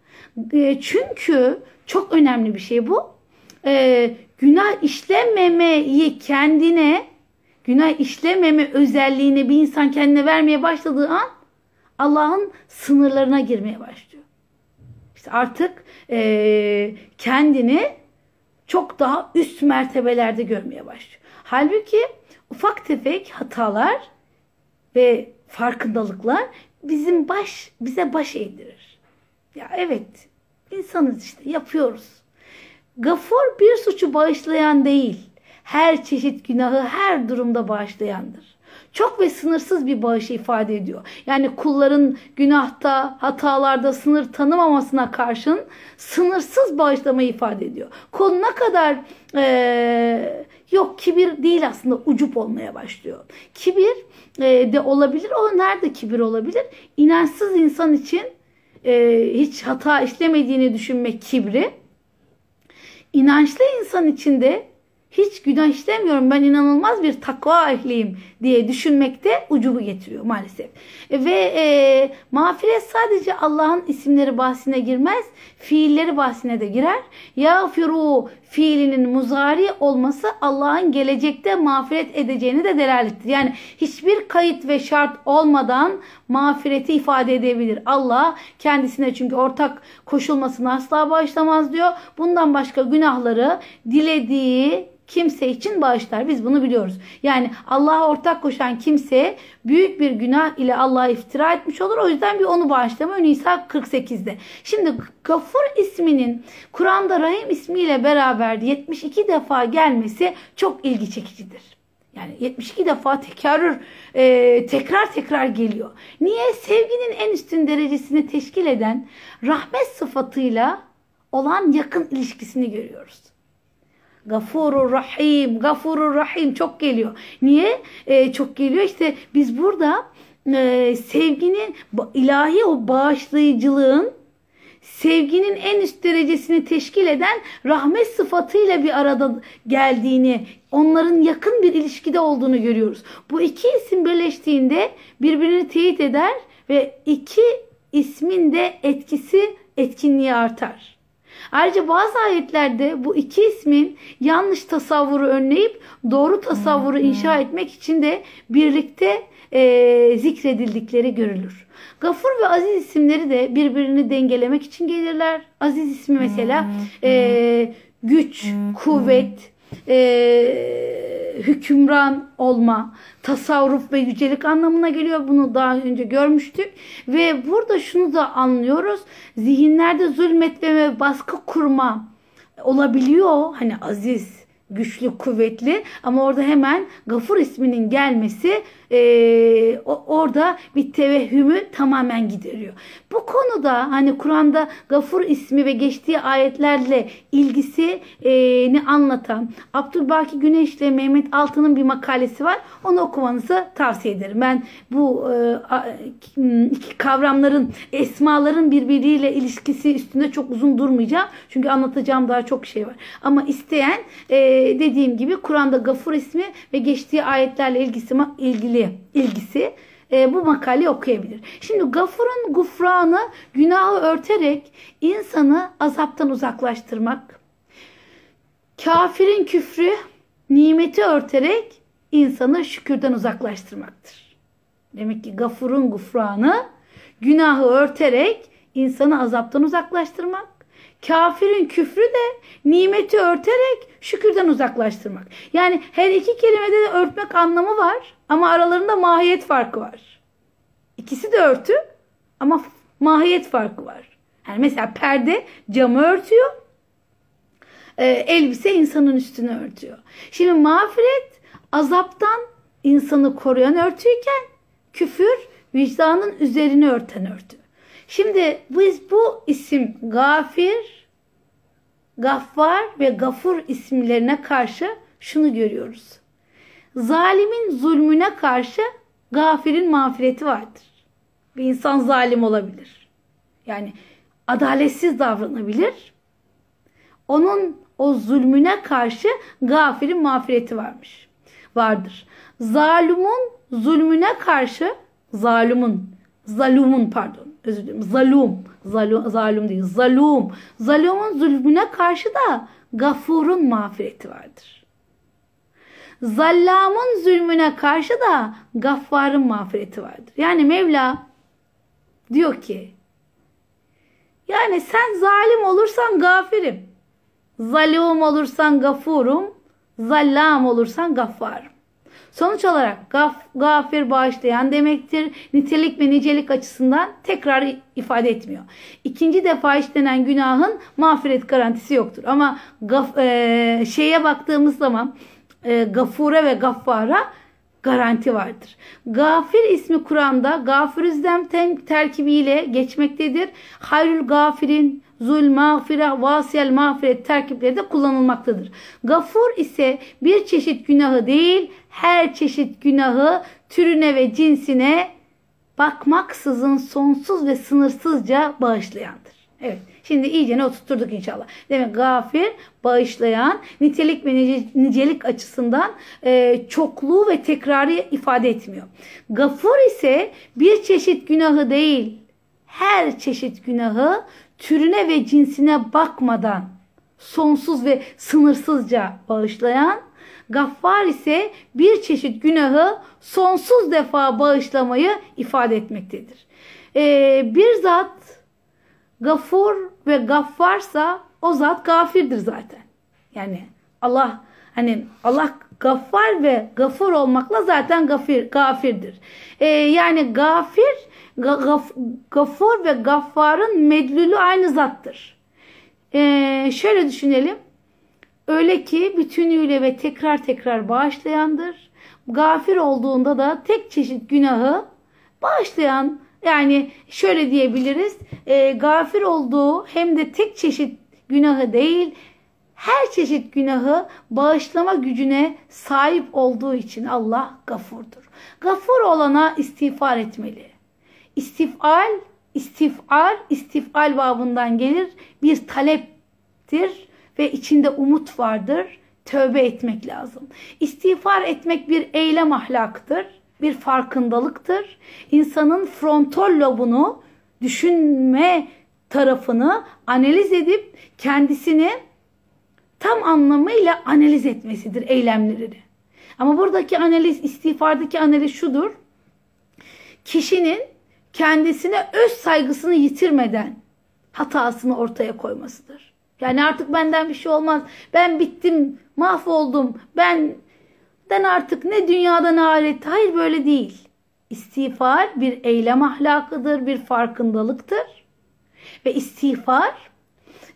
E, çünkü çok önemli bir şey bu. E, günah işlememeyi kendine, günah işlememe özelliğini bir insan kendine vermeye başladığı an Allah'ın sınırlarına girmeye başlıyor. İşte artık e, kendini çok daha üst mertebelerde görmeye başlıyor. Halbuki ufak tefek hatalar ve farkındalıklar bizim baş bize baş eğdirir. Ya evet insanız işte yapıyoruz. Gafur bir suçu bağışlayan değil. Her çeşit günahı her durumda bağışlayandır. Çok ve sınırsız bir bağışı ifade ediyor. Yani kulların günahta, hatalarda sınır tanımamasına karşın sınırsız bağışlamayı ifade ediyor. Kul ne kadar ee, yok kibir değil aslında ucup olmaya başlıyor. Kibir e, de olabilir. O nerede kibir olabilir? İnançsız insan için e, hiç hata işlemediğini düşünmek kibri. İnançlı insan içinde hiç günah işlemiyorum ben inanılmaz bir takva ehliyim diye düşünmekte ucubu getiriyor maalesef. Ve e, mağfiret sadece Allah'ın isimleri bahsine girmez, fiilleri bahsine de girer. Yağfiru fiilinin muzari olması Allah'ın gelecekte mağfiret edeceğini de delalettir. Yani hiçbir kayıt ve şart olmadan mağfireti ifade edebilir. Allah kendisine çünkü ortak koşulmasını asla bağışlamaz diyor. Bundan başka günahları dilediği kimse için bağışlar. Biz bunu biliyoruz. Yani Allah'a ortak koşan kimse büyük bir günah ile Allah'a iftira etmiş olur. O yüzden bir onu bağışlama. Nisa 48'de. Şimdi Gafur isminin Kur'an'da Rahim ismiyle beraber 72 defa gelmesi çok ilgi çekicidir. Yani 72 defa tekrar e, tekrar tekrar geliyor. Niye? Sevginin en üstün derecesini teşkil eden rahmet sıfatıyla olan yakın ilişkisini görüyoruz. Gafurur Rahim, Gafurur Rahim çok geliyor. Niye? Ee, çok geliyor işte biz burada e, sevginin ilahi o bağışlayıcılığın sevginin en üst derecesini teşkil eden rahmet sıfatıyla bir arada geldiğini, onların yakın bir ilişkide olduğunu görüyoruz. Bu iki isim birleştiğinde birbirini teyit eder ve iki ismin de etkisi, etkinliği artar. Ayrıca bazı ayetlerde bu iki ismin yanlış tasavvuru önleyip doğru tasavvuru inşa etmek için de birlikte e, zikredildikleri görülür. Gafur ve Aziz isimleri de birbirini dengelemek için gelirler. Aziz ismi mesela e, güç, kuvvet, e, hükümran olma, tasarruf ve yücelik anlamına geliyor. Bunu daha önce görmüştük. Ve burada şunu da anlıyoruz. Zihinlerde zulmetme ve baskı kurma olabiliyor. Hani aziz, güçlü, kuvvetli ama orada hemen Gafur isminin gelmesi e, orada bir tevehhümü tamamen gideriyor. Bu konuda hani Kur'an'da Gafur ismi ve geçtiği ayetlerle ilgisini anlatan Abdülbaki Güneş ile Mehmet Altı'nın bir makalesi var. Onu okumanızı tavsiye ederim. Ben bu e, iki kavramların, esmaların birbiriyle ilişkisi üstünde çok uzun durmayacağım. Çünkü anlatacağım daha çok şey var. Ama isteyen e, dediğim gibi Kur'an'da Gafur ismi ve geçtiği ayetlerle ilgisi ilgili ilgili ilgisi e, bu makaleyi okuyabilir. Şimdi gafurun gufranı günahı örterek insanı azaptan uzaklaştırmak. Kafirin küfrü nimeti örterek insanı şükürden uzaklaştırmaktır. Demek ki gafurun gufranı günahı örterek insanı azaptan uzaklaştırmak. Kafirin küfrü de nimeti örterek şükürden uzaklaştırmak. Yani her iki kelimede de örtmek anlamı var ama aralarında mahiyet farkı var. İkisi de örtü ama mahiyet farkı var. Yani mesela perde camı örtüyor. E, elbise insanın üstünü örtüyor. Şimdi mağfiret azaptan insanı koruyan örtüyken küfür vicdanın üzerini örten örtü. Şimdi biz bu isim gafir, gaffar ve gafur isimlerine karşı şunu görüyoruz. Zalimin zulmüne karşı gafirin mağfireti vardır. Bir insan zalim olabilir. Yani adaletsiz davranabilir. Onun o zulmüne karşı gafirin mağfireti varmış. Vardır. Zalumun zulmüne karşı zalumun, zalumun pardon özür dilerim. Zalum, zalu, zalum değil, zalum. Zalumun zulmüne karşı da gafurun mağfireti vardır. Zallamın zulmüne karşı da gaffarın mağfireti vardır. Yani Mevla diyor ki yani sen zalim olursan gafirim. Zalum olursan gafurum. Zallam olursan gaffarım. Sonuç olarak gaf, gafir bağışlayan demektir. Nitelik ve nicelik açısından tekrar ifade etmiyor. İkinci defa işlenen günahın mağfiret garantisi yoktur. Ama gaf, e, şeye baktığımız zaman e, gafure ve gaffara garanti vardır. Gafir ismi Kur'an'da gafirizdem terkibiyle geçmektedir. Hayrül gafirin, zul, mağfire, vasiyel, mağfiret terkipleri de kullanılmaktadır. Gafur ise bir çeşit günahı değil, her çeşit günahı türüne ve cinsine bakmaksızın sonsuz ve sınırsızca bağışlayandır. Evet. Şimdi iyice ne oturtturduk inşallah. Demek gafir, bağışlayan, nitelik ve nicelik açısından e, çokluğu ve tekrarı ifade etmiyor. Gafur ise bir çeşit günahı değil, her çeşit günahı türüne ve cinsine bakmadan sonsuz ve sınırsızca bağışlayan, Gaffar ise bir çeşit günahı sonsuz defa bağışlamayı ifade etmektedir. Ee, bir zat gafur ve gaffarsa o zat gafirdir zaten. Yani Allah hani Allah gaffar ve gafur olmakla zaten gafir, gafirdir. Ee, yani gafir gaf, gafur ve gaffarın medlülü aynı zattır. Ee, şöyle düşünelim. Öyle ki bütünüyle ve tekrar tekrar bağışlayandır. Gafir olduğunda da tek çeşit günahı bağışlayan yani şöyle diyebiliriz. E, gafir olduğu hem de tek çeşit günahı değil, her çeşit günahı bağışlama gücüne sahip olduğu için Allah gafurdur. Gafur olana istiğfar etmeli. İstifal, istifal, istifal babından gelir. Bir taleptir ve içinde umut vardır. Tövbe etmek lazım. İstiğfar etmek bir eylem ahlakıdır. Bir farkındalıktır. İnsanın frontal lobunu düşünme tarafını analiz edip kendisini tam anlamıyla analiz etmesidir eylemlerini. Ama buradaki analiz, istiğfardaki analiz şudur. Kişinin kendisine öz saygısını yitirmeden hatasını ortaya koymasıdır. Yani artık benden bir şey olmaz. Ben bittim, mahvoldum. Ben ben artık ne dünyada ne ahirette. Hayır böyle değil. İstiğfar bir eylem ahlakıdır, bir farkındalıktır. Ve istiğfar,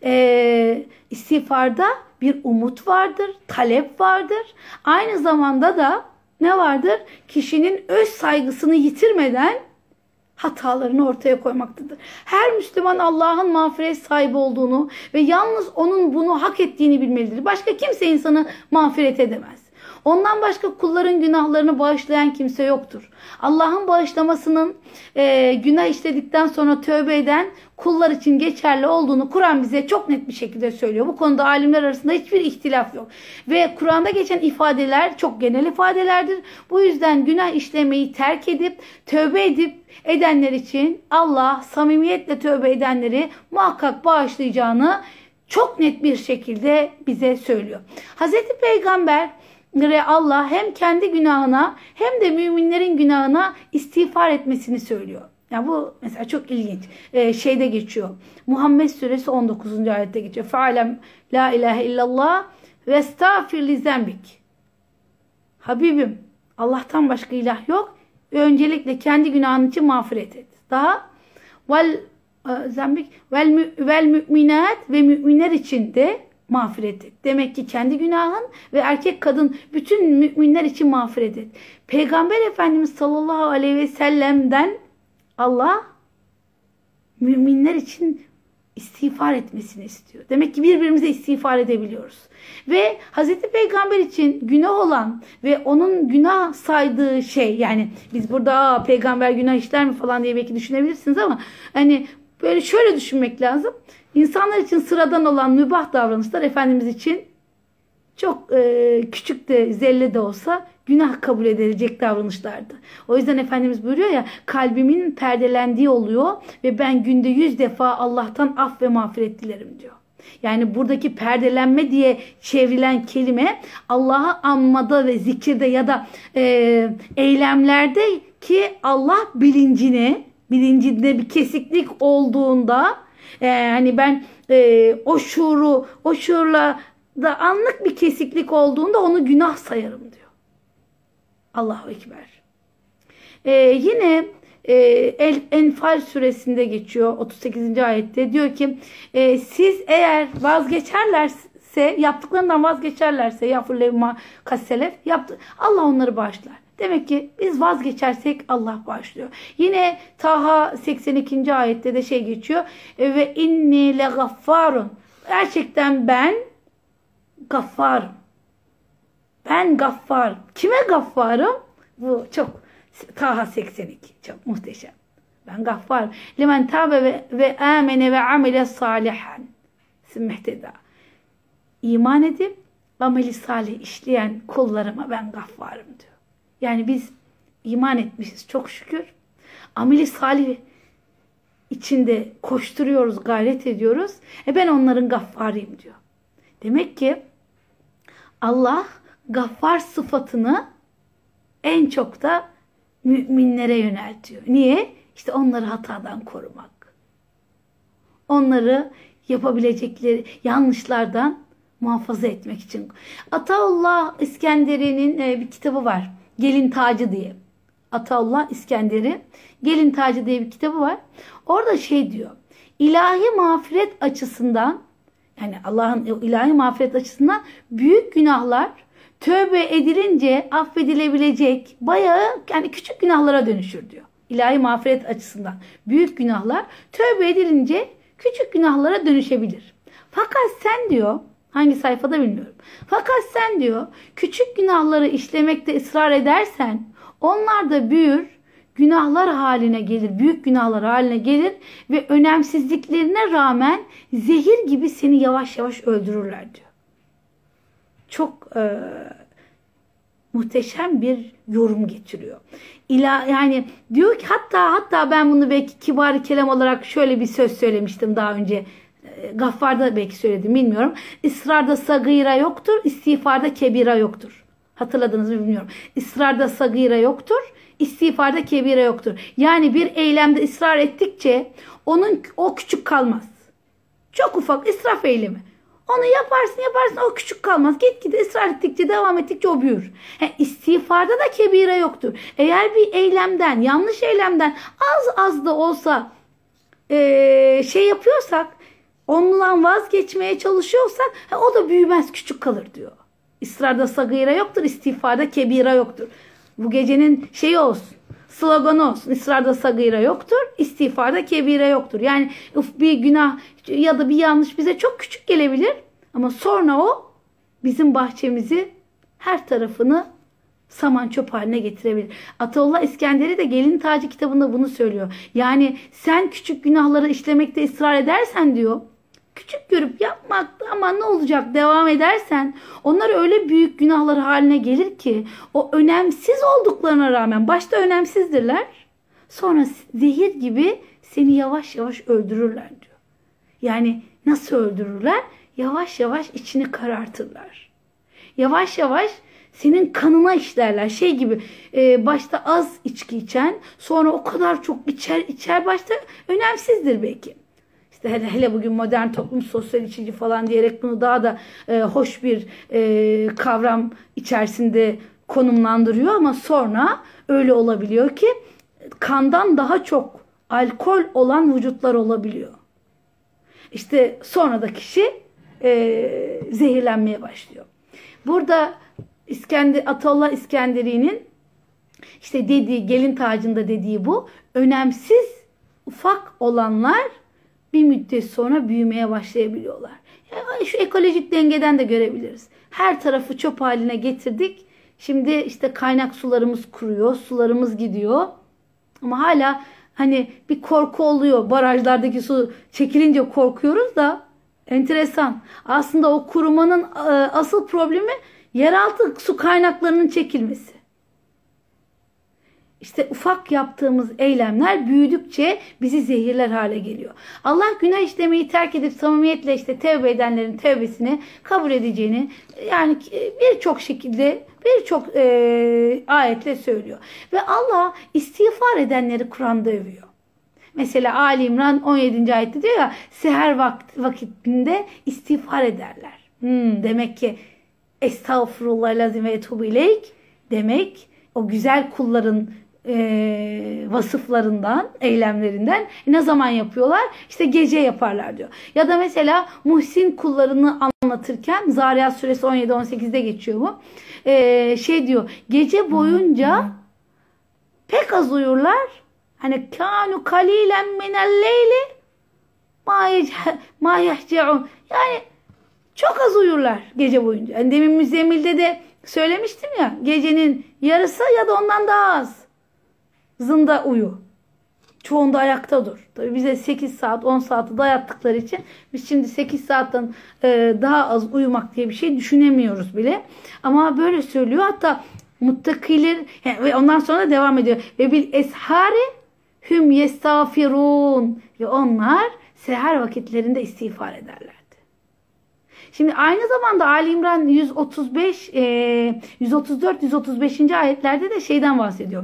e, istiğfarda bir umut vardır, talep vardır. Aynı zamanda da ne vardır? Kişinin öz saygısını yitirmeden hatalarını ortaya koymaktadır. Her Müslüman Allah'ın mağfiret sahibi olduğunu ve yalnız onun bunu hak ettiğini bilmelidir. Başka kimse insanı mağfiret edemez. Ondan başka kulların günahlarını bağışlayan kimse yoktur. Allah'ın bağışlamasının e, günah işledikten sonra tövbe eden kullar için geçerli olduğunu Kur'an bize çok net bir şekilde söylüyor. Bu konuda alimler arasında hiçbir ihtilaf yok. Ve Kur'an'da geçen ifadeler çok genel ifadelerdir. Bu yüzden günah işlemeyi terk edip tövbe edip edenler için Allah samimiyetle tövbe edenleri muhakkak bağışlayacağını çok net bir şekilde bize söylüyor. Hazreti Peygamber Allah hem kendi günahına hem de müminlerin günahına istiğfar etmesini söylüyor. Yani bu mesela çok ilginç. Ee, şeyde geçiyor. Muhammed suresi 19. ayette geçiyor. Fe'alem la ilahe illallah ve estağfir li zembik. Habibim Allah'tan başka ilah yok. Öncelikle kendi günahın için mağfiret et. Daha vel e, zembik vel, vel müminat ve müminler için de mağfiret et. Demek ki kendi günahın ve erkek kadın bütün müminler için mağfiret et. Peygamber Efendimiz sallallahu aleyhi ve sellem'den Allah müminler için istiğfar etmesini istiyor. Demek ki birbirimize istiğfar edebiliyoruz. Ve Hazreti Peygamber için günah olan ve onun günah saydığı şey yani biz burada peygamber günah işler mi falan diye belki düşünebilirsiniz ama hani böyle şöyle düşünmek lazım. İnsanlar için sıradan olan mübah davranışlar Efendimiz için çok e, küçük de zelle de olsa günah kabul edilecek davranışlardı. O yüzden Efendimiz buyuruyor ya kalbimin perdelendiği oluyor ve ben günde yüz defa Allah'tan af ve mağfiret dilerim diyor. Yani buradaki perdelenme diye çevrilen kelime Allah'ı anmada ve zikirde ya da e, eylemlerde ki Allah bilincini, bilincinde bir kesiklik olduğunda e, hani ben e, o şuuru, o şuurla da anlık bir kesiklik olduğunda onu günah sayarım diyor. Allahu Ekber. E, yine e, El Enfal suresinde geçiyor 38. ayette diyor ki e, siz eğer vazgeçerlerse yaptıklarından vazgeçerlerse yafurlevma kasselef yaptı Allah onları bağışlar. Demek ki biz vazgeçersek Allah başlıyor. Yine Taha 82. ayette de şey geçiyor. E, ve inni le gaffarun. Gerçekten ben gaffarım. Ben gaffar. Kime gaffarım? Bu çok Taha 82. Çok muhteşem. Ben gaffar. Limen tabe ve, ve amene ve amile salihan. Mehteda. İman edip ameli salih işleyen kullarıma ben gaffarım diyor. Yani biz iman etmişiz çok şükür. Ameli salih içinde koşturuyoruz, gayret ediyoruz. E ben onların gaffarıyım diyor. Demek ki Allah gaffar sıfatını en çok da müminlere yöneltiyor. Niye? İşte onları hatadan korumak. Onları yapabilecekleri yanlışlardan muhafaza etmek için. Ataullah İskenderi'nin e, bir kitabı var. Gelin Tacı diye. Ataullah İskender'i Gelin Tacı diye bir kitabı var. Orada şey diyor. İlahi mağfiret açısından yani Allah'ın ilahi mağfiret açısından büyük günahlar tövbe edilince affedilebilecek bayağı yani küçük günahlara dönüşür diyor. İlahi mağfiret açısından büyük günahlar tövbe edilince küçük günahlara dönüşebilir. Fakat sen diyor hangi sayfada bilmiyorum. Fakat sen diyor küçük günahları işlemekte ısrar edersen onlar da büyür günahlar haline gelir, büyük günahlar haline gelir ve önemsizliklerine rağmen zehir gibi seni yavaş yavaş öldürürler diyor. Çok e, muhteşem bir yorum getiriyor. İla, yani diyor ki hatta hatta ben bunu belki kibar kelam olarak şöyle bir söz söylemiştim daha önce. E, Gaffar'da belki söyledim bilmiyorum. İsrarda sagıra yoktur, istiğfarda kebira yoktur. Hatırladınız mı bilmiyorum. İsrarda sagıra yoktur, istiğfarda kebire yoktur. Yani bir eylemde ısrar ettikçe onun o küçük kalmaz. Çok ufak israf eylemi. Onu yaparsın yaparsın o küçük kalmaz. Git git ısrar ettikçe devam ettikçe o büyür. He, istiğfarda da kebire yoktur. Eğer bir eylemden yanlış eylemden az az da olsa ee, şey yapıyorsak ondan vazgeçmeye çalışıyorsak he, o da büyümez küçük kalır diyor. İsrarda sagıra yoktur istiğfarda kebira yoktur. Bu gecenin şeyi olsun. Sloganı olsun. İsrarda sagıra yoktur. istiğfarda kebire yoktur. Yani bir günah ya da bir yanlış bize çok küçük gelebilir. Ama sonra o bizim bahçemizi her tarafını saman çöp haline getirebilir. Ataullah İskenderi de Gelin Tacı kitabında bunu söylüyor. Yani sen küçük günahları işlemekte ısrar edersen diyor küçük görüp yapmak ama ne olacak devam edersen onlar öyle büyük günahlar haline gelir ki o önemsiz olduklarına rağmen başta önemsizdirler sonra zehir gibi seni yavaş yavaş öldürürler diyor. Yani nasıl öldürürler? Yavaş yavaş içini karartırlar. Yavaş yavaş senin kanına işlerler. Şey gibi e, başta az içki içen sonra o kadar çok içer içer başta önemsizdir belki işte hele, hele bugün modern toplum sosyal içici falan diyerek bunu daha da e, hoş bir e, kavram içerisinde konumlandırıyor ama sonra öyle olabiliyor ki kandan daha çok alkol olan vücutlar olabiliyor. İşte sonra da kişi e, zehirlenmeye başlıyor. Burada İskender, Atollah İskenderi'nin işte dediği gelin tacında dediği bu önemsiz ufak olanlar bir müddet sonra büyümeye başlayabiliyorlar. Yani şu ekolojik dengeden de görebiliriz. Her tarafı çöp haline getirdik. Şimdi işte kaynak sularımız kuruyor, sularımız gidiyor. Ama hala hani bir korku oluyor. Barajlardaki su çekilince korkuyoruz da enteresan. Aslında o kurumanın e, asıl problemi yeraltı su kaynaklarının çekilmesi. İşte ufak yaptığımız eylemler büyüdükçe bizi zehirler hale geliyor. Allah günah işlemeyi terk edip samimiyetle işte tevbe edenlerin tevbesini kabul edeceğini yani birçok şekilde birçok e, ayetle söylüyor. Ve Allah istiğfar edenleri Kur'an'da övüyor. Mesela Ali İmran 17. ayette diyor ya seher vakt, vakitinde istiğfar ederler. Hmm, demek ki estağfurullah lazim ve etubu ileyk demek o güzel kulların e, vasıflarından, eylemlerinden ne zaman yapıyorlar? İşte gece yaparlar diyor. Ya da mesela Muhsin kullarını anlatırken Zariyat suresi 17-18'de geçiyor bu. E, şey diyor gece boyunca pek az uyurlar. Hani kanu kalilen minel leyli ma yehce'un. Yani çok az uyurlar gece boyunca. Yani demin müzemmilde de söylemiştim ya gecenin yarısı ya da ondan daha az zında uyu. Çoğunda ayakta dur. Tabii bize 8 saat 10 saati dayattıkları için biz şimdi 8 saatten e, daha az uyumak diye bir şey düşünemiyoruz bile. Ama böyle söylüyor. Hatta muttakiler ve ondan sonra devam ediyor. Ve bil eshari hüm yestağfirun ve onlar seher vakitlerinde istiğfar ederlerdi. Şimdi aynı zamanda Ali İmran 135 e, 134 135. ayetlerde de şeyden bahsediyor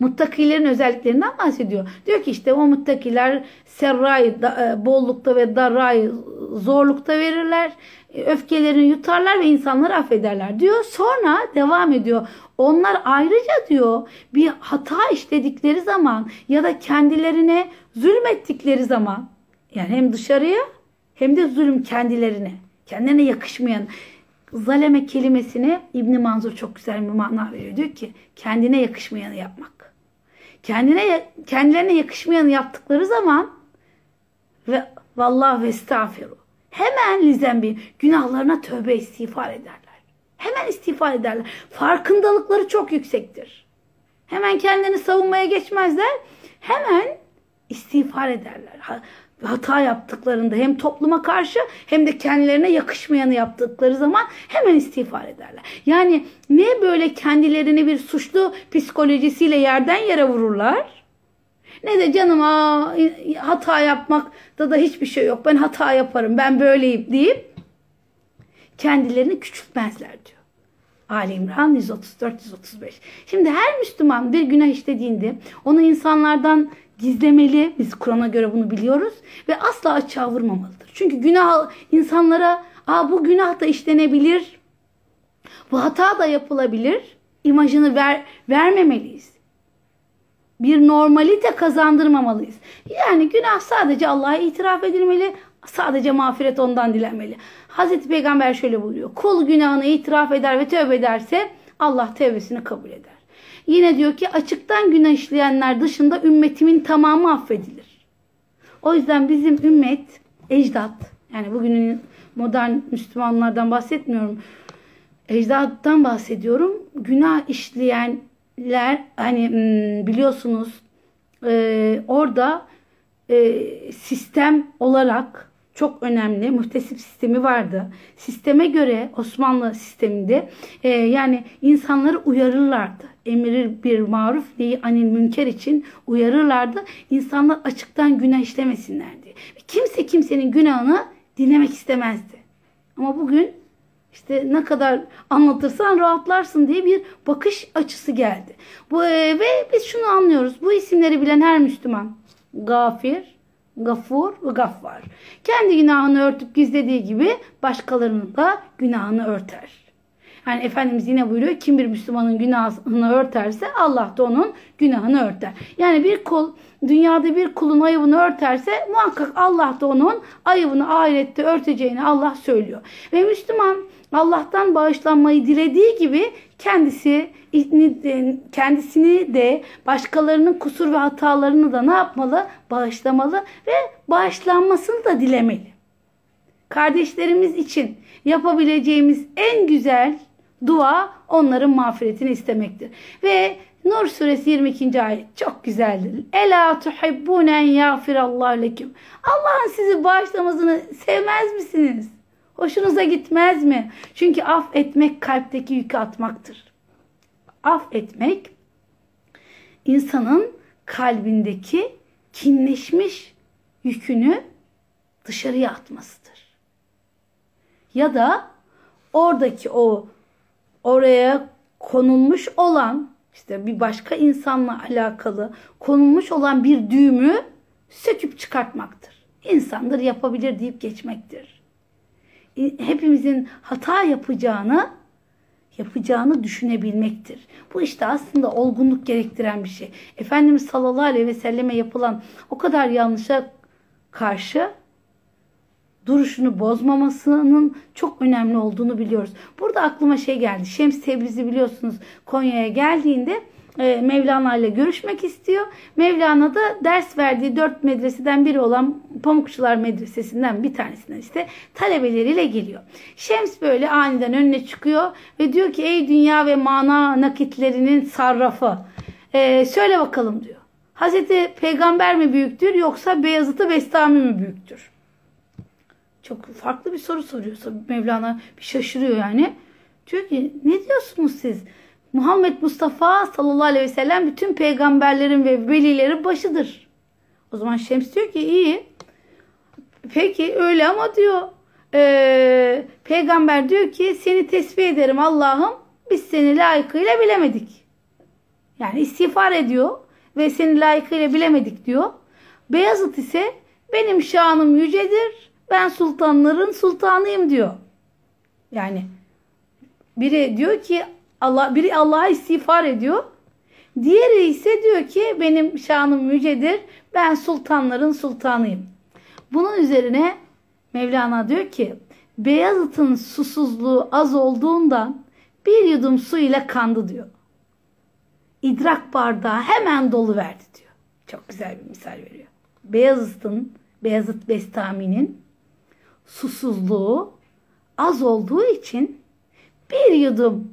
muttakilerin özelliklerinden bahsediyor. Diyor ki işte o muttakiler serrayı e, bollukta ve darrayı zorlukta verirler. E, öfkelerini yutarlar ve insanları affederler diyor. Sonra devam ediyor. Onlar ayrıca diyor bir hata işledikleri zaman ya da kendilerine zulmettikleri zaman yani hem dışarıya hem de zulüm kendilerine kendine yakışmayan zaleme kelimesine İbn Manzur çok güzel bir mana veriyor. Diyor ki kendine yakışmayanı yapmak kendine kendilerine yakışmayanı yaptıkları zaman ve vallahi ve estağfiru. Hemen lizembi günahlarına tövbe istiğfar ederler. Hemen istiğfar ederler. Farkındalıkları çok yüksektir. Hemen kendini savunmaya geçmezler. Hemen istiğfar ederler. Hata yaptıklarında hem topluma karşı hem de kendilerine yakışmayanı yaptıkları zaman hemen istiğfar ederler. Yani ne böyle kendilerini bir suçlu psikolojisiyle yerden yere vururlar ne de canım aa, hata yapmakta da hiçbir şey yok. Ben hata yaparım. Ben böyleyim deyip kendilerini küçültmezler diyor. Ali İmran 134-135. Şimdi her Müslüman bir günah işlediğinde onu insanlardan gizlemeli. Biz Kur'an'a göre bunu biliyoruz. Ve asla açığa vurmamalıdır. Çünkü günah insanlara Aa, bu günah da işlenebilir. Bu hata da yapılabilir. İmajını ver, vermemeliyiz bir normalite kazandırmamalıyız. Yani günah sadece Allah'a itiraf edilmeli, sadece mağfiret ondan dilenmeli. Hazreti Peygamber şöyle buyuruyor. Kul günahını itiraf eder ve tövbe ederse Allah tövbesini kabul eder. Yine diyor ki açıktan günah işleyenler dışında ümmetimin tamamı affedilir. O yüzden bizim ümmet, ecdat, yani bugünün modern Müslümanlardan bahsetmiyorum. Ecdattan bahsediyorum. Günah işleyen ler hani hmm, biliyorsunuz e, orada e, sistem olarak çok önemli muhtesip sistemi vardı. Sisteme göre Osmanlı sisteminde e, yani insanları uyarırlardı. Emir bir maruf neyi anil münker için uyarırlardı. İnsanlar açıktan günah işlemesinler diye. Kimse kimsenin günahını dinlemek istemezdi. Ama bugün işte ne kadar anlatırsan rahatlarsın diye bir bakış açısı geldi. Bu e, ve biz şunu anlıyoruz. Bu isimleri bilen her Müslüman gafir, gafur ve gaffar. Kendi günahını örtüp gizlediği gibi başkalarının da günahını örter. Yani Efendimiz yine buyuruyor kim bir Müslümanın günahını örterse Allah da onun günahını örter. Yani bir kul dünyada bir kulun ayıbını örterse muhakkak Allah da onun ayıbını ahirette örteceğini Allah söylüyor. Ve Müslüman Allah'tan bağışlanmayı dilediği gibi kendisi kendisini de başkalarının kusur ve hatalarını da ne yapmalı? Bağışlamalı ve bağışlanmasını da dilemeli. Kardeşlerimiz için yapabileceğimiz en güzel dua onların mağfiretini istemektir. Ve Nur suresi 22. ayet çok güzeldir. Ela tuhibbune en yağfirallahu leküm. Allah'ın sizi bağışlamasını sevmez misiniz? Hoşunuza gitmez mi? Çünkü af etmek kalpteki yükü atmaktır. Af etmek insanın kalbindeki kinleşmiş yükünü dışarıya atmasıdır. Ya da oradaki o oraya konulmuş olan işte bir başka insanla alakalı konulmuş olan bir düğümü söküp çıkartmaktır. İnsandır yapabilir deyip geçmektir hepimizin hata yapacağını yapacağını düşünebilmektir. Bu işte aslında olgunluk gerektiren bir şey. Efendimiz sallallahu aleyhi ve selleme yapılan o kadar yanlışa karşı duruşunu bozmamasının çok önemli olduğunu biliyoruz. Burada aklıma şey geldi. Şems Tebrizi biliyorsunuz Konya'ya geldiğinde e, Mevlana ile görüşmek istiyor. Mevlana da ders verdiği dört medreseden biri olan Pamukçular Medresesi'nden bir tanesinden işte talebeleriyle geliyor. Şems böyle aniden önüne çıkıyor ve diyor ki ey dünya ve mana nakitlerinin sarrafı e, söyle bakalım diyor. Hazreti Peygamber mi büyüktür yoksa Beyazıt'ı Bestami mi büyüktür? Çok farklı bir soru soruyorsa Mevlana bir şaşırıyor yani. Diyor ki ne diyorsunuz siz? Muhammed Mustafa sallallahu aleyhi ve sellem bütün peygamberlerin ve velilerin başıdır. O zaman Şems diyor ki iyi. Peki öyle ama diyor e, peygamber diyor ki seni tesbih ederim Allah'ım biz seni layıkıyla bilemedik. Yani istiğfar ediyor ve seni layıkıyla bilemedik diyor. Beyazıt ise benim şanım yücedir ben sultanların sultanıyım diyor. Yani biri diyor ki Allah biri Allah'a istiğfar ediyor. Diğeri ise diyor ki benim şanım yücedir. Ben sultanların sultanıyım. Bunun üzerine Mevlana diyor ki Beyazıt'ın susuzluğu az olduğundan bir yudum su ile kandı diyor. İdrak bardağı hemen dolu verdi diyor. Çok güzel bir misal veriyor. Beyazıt'ın, Beyazıt Bestami'nin susuzluğu az olduğu için bir yudum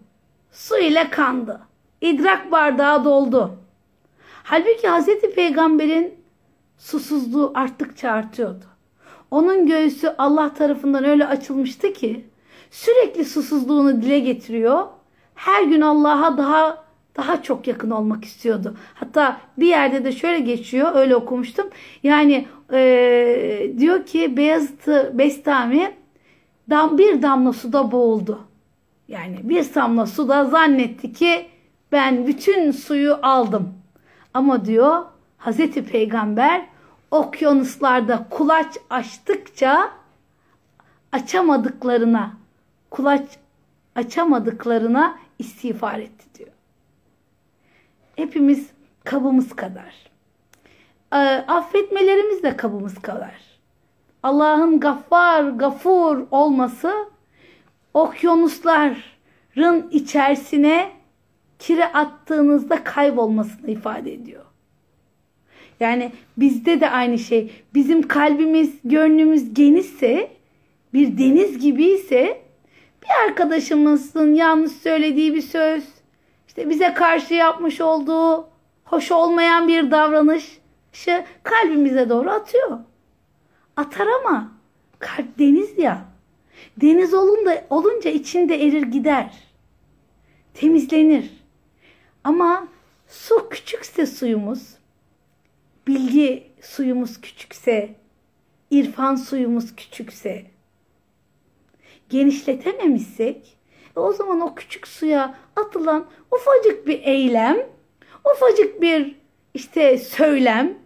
su ile kandı. İdrak bardağı doldu. Halbuki Hazreti Peygamber'in susuzluğu arttıkça artıyordu. Onun göğsü Allah tarafından öyle açılmıştı ki sürekli susuzluğunu dile getiriyor. Her gün Allah'a daha daha çok yakın olmak istiyordu. Hatta bir yerde de şöyle geçiyor, öyle okumuştum. Yani e, diyor ki Beyazıt Bestami dam, bir damla suda boğuldu. Yani bir damla suda zannetti ki ben bütün suyu aldım. Ama diyor Hazreti Peygamber okyanuslarda kulaç açtıkça açamadıklarına kulaç açamadıklarına istiğfar etti diyor. Hepimiz kabımız kadar. E, affetmelerimiz de kabımız kadar. Allah'ın gaffar, gafur olması okyanusların içerisine kire attığınızda kaybolmasını ifade ediyor. Yani bizde de aynı şey. Bizim kalbimiz, gönlümüz genişse, bir deniz gibi ise bir arkadaşımızın yanlış söylediği bir söz, işte bize karşı yapmış olduğu hoş olmayan bir davranışı kalbimize doğru atıyor. Atar ama kalp deniz ya. Deniz olunca, olunca içinde erir gider. Temizlenir. Ama su küçükse suyumuz, bilgi suyumuz küçükse, irfan suyumuz küçükse, genişletememişsek, e o zaman o küçük suya atılan ufacık bir eylem, ufacık bir işte söylem,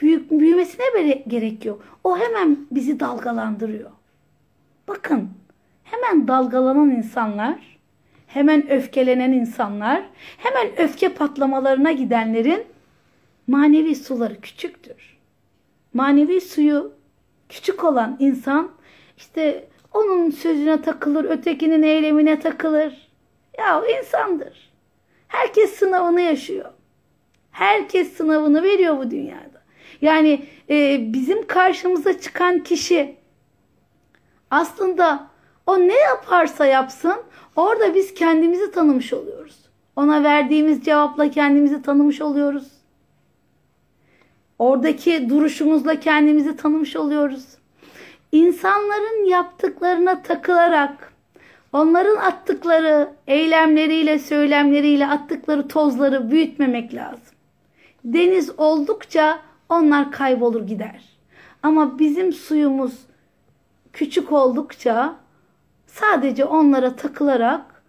büyük büyümesine gerek yok. O hemen bizi dalgalandırıyor. Bakın, hemen dalgalanan insanlar, hemen öfkelenen insanlar, hemen öfke patlamalarına gidenlerin manevi suları küçüktür. Manevi suyu küçük olan insan işte onun sözüne takılır, ötekinin eylemine takılır. Ya insandır. Herkes sınavını yaşıyor. Herkes sınavını veriyor bu dünyada. Yani e, bizim karşımıza çıkan kişi aslında o ne yaparsa yapsın orada biz kendimizi tanımış oluyoruz. Ona verdiğimiz cevapla kendimizi tanımış oluyoruz. Oradaki duruşumuzla kendimizi tanımış oluyoruz. İnsanların yaptıklarına takılarak onların attıkları eylemleriyle, söylemleriyle attıkları tozları büyütmemek lazım. Deniz oldukça onlar kaybolur gider. Ama bizim suyumuz küçük oldukça sadece onlara takılarak,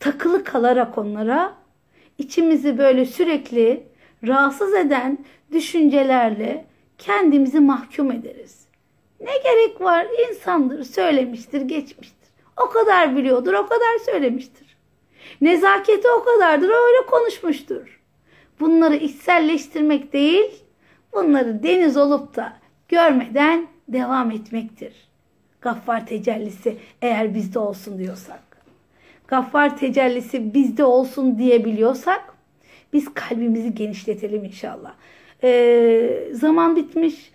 takılı kalarak onlara içimizi böyle sürekli rahatsız eden düşüncelerle kendimizi mahkum ederiz. Ne gerek var? İnsandır, söylemiştir, geçmiştir. O kadar biliyordur, o kadar söylemiştir. Nezaketi o kadardır, öyle konuşmuştur. Bunları içselleştirmek değil, bunları deniz olup da görmeden devam etmektir. Gaffar tecellisi eğer bizde olsun diyorsak. Gaffar tecellisi bizde olsun diyebiliyorsak biz kalbimizi genişletelim inşallah. Ee, zaman bitmiş.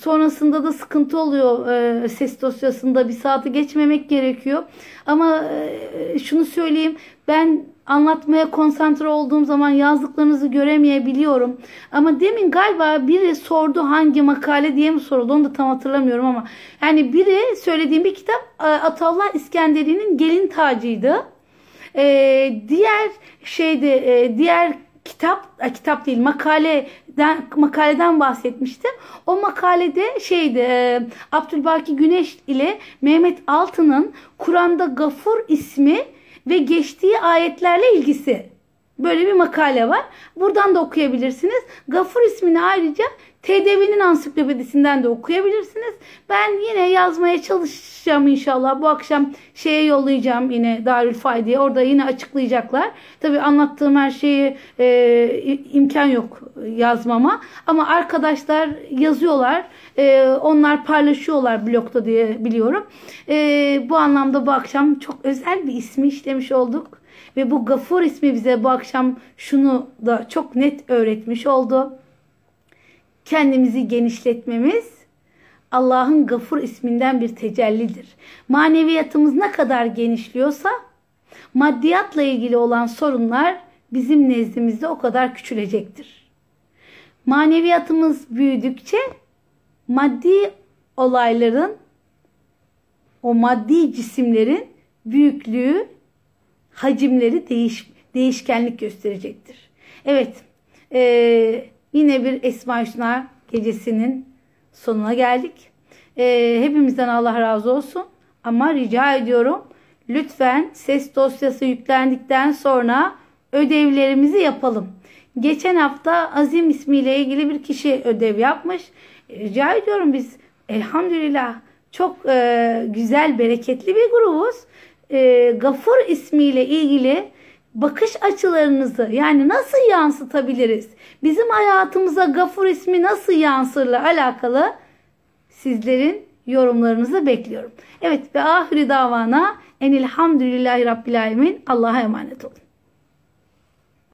Sonrasında da sıkıntı oluyor e, ses dosyasında bir saati geçmemek gerekiyor. Ama e, şunu söyleyeyim ben anlatmaya konsantre olduğum zaman yazdıklarınızı göremeyebiliyorum. Ama demin galiba biri sordu hangi makale diye mi soruldu onu da tam hatırlamıyorum ama. Yani biri söylediğim bir kitap e, Atallah İskenderi'nin gelin tacıydı. Ee, diğer şeyde diğer kitap e, kitap değil makaleden makaleden bahsetmiştim. O makalede şeydi e, Abdülbaki Güneş ile Mehmet Altın'ın Kur'an'da Gafur ismi ve geçtiği ayetlerle ilgisi. Böyle bir makale var. Buradan da okuyabilirsiniz. Gafur ismini ayrıca TDV'nin ansiklopedisinden de okuyabilirsiniz. Ben yine yazmaya çalışacağım inşallah. Bu akşam şeye yollayacağım yine Darül Faydi'ye. Orada yine açıklayacaklar. Tabii anlattığım her şeyi e, imkan yok yazmama. Ama arkadaşlar yazıyorlar. E, onlar paylaşıyorlar blogda diye biliyorum. E, bu anlamda bu akşam çok özel bir ismi işlemiş olduk. Ve bu Gafur ismi bize bu akşam şunu da çok net öğretmiş oldu kendimizi genişletmemiz, Allah'ın Gafur isminden bir tecellidir. Maneviyatımız ne kadar genişliyorsa maddiyatla ilgili olan sorunlar bizim nezdimizde o kadar küçülecektir. Maneviyatımız büyüdükçe maddi olayların o maddi cisimlerin büyüklüğü, hacimleri değiş, değişkenlik gösterecektir. Evet, e, yine bir Esma Hüsna gecesinin sonuna geldik. E, hepimizden Allah razı olsun. Ama rica ediyorum lütfen ses dosyası yüklendikten sonra ödevlerimizi yapalım. Geçen hafta Azim ismiyle ilgili bir kişi ödev yapmış. Rica ediyorum biz elhamdülillah çok e, güzel, bereketli bir grubuz. E, Gafur ismiyle ilgili bakış açılarınızı yani nasıl yansıtabiliriz? Bizim hayatımıza Gafur ismi nasıl yansırla alakalı sizlerin yorumlarınızı bekliyorum. Evet ve ahiri davana enilhamdülillahi rabbil alemin. Allah'a emanet olun.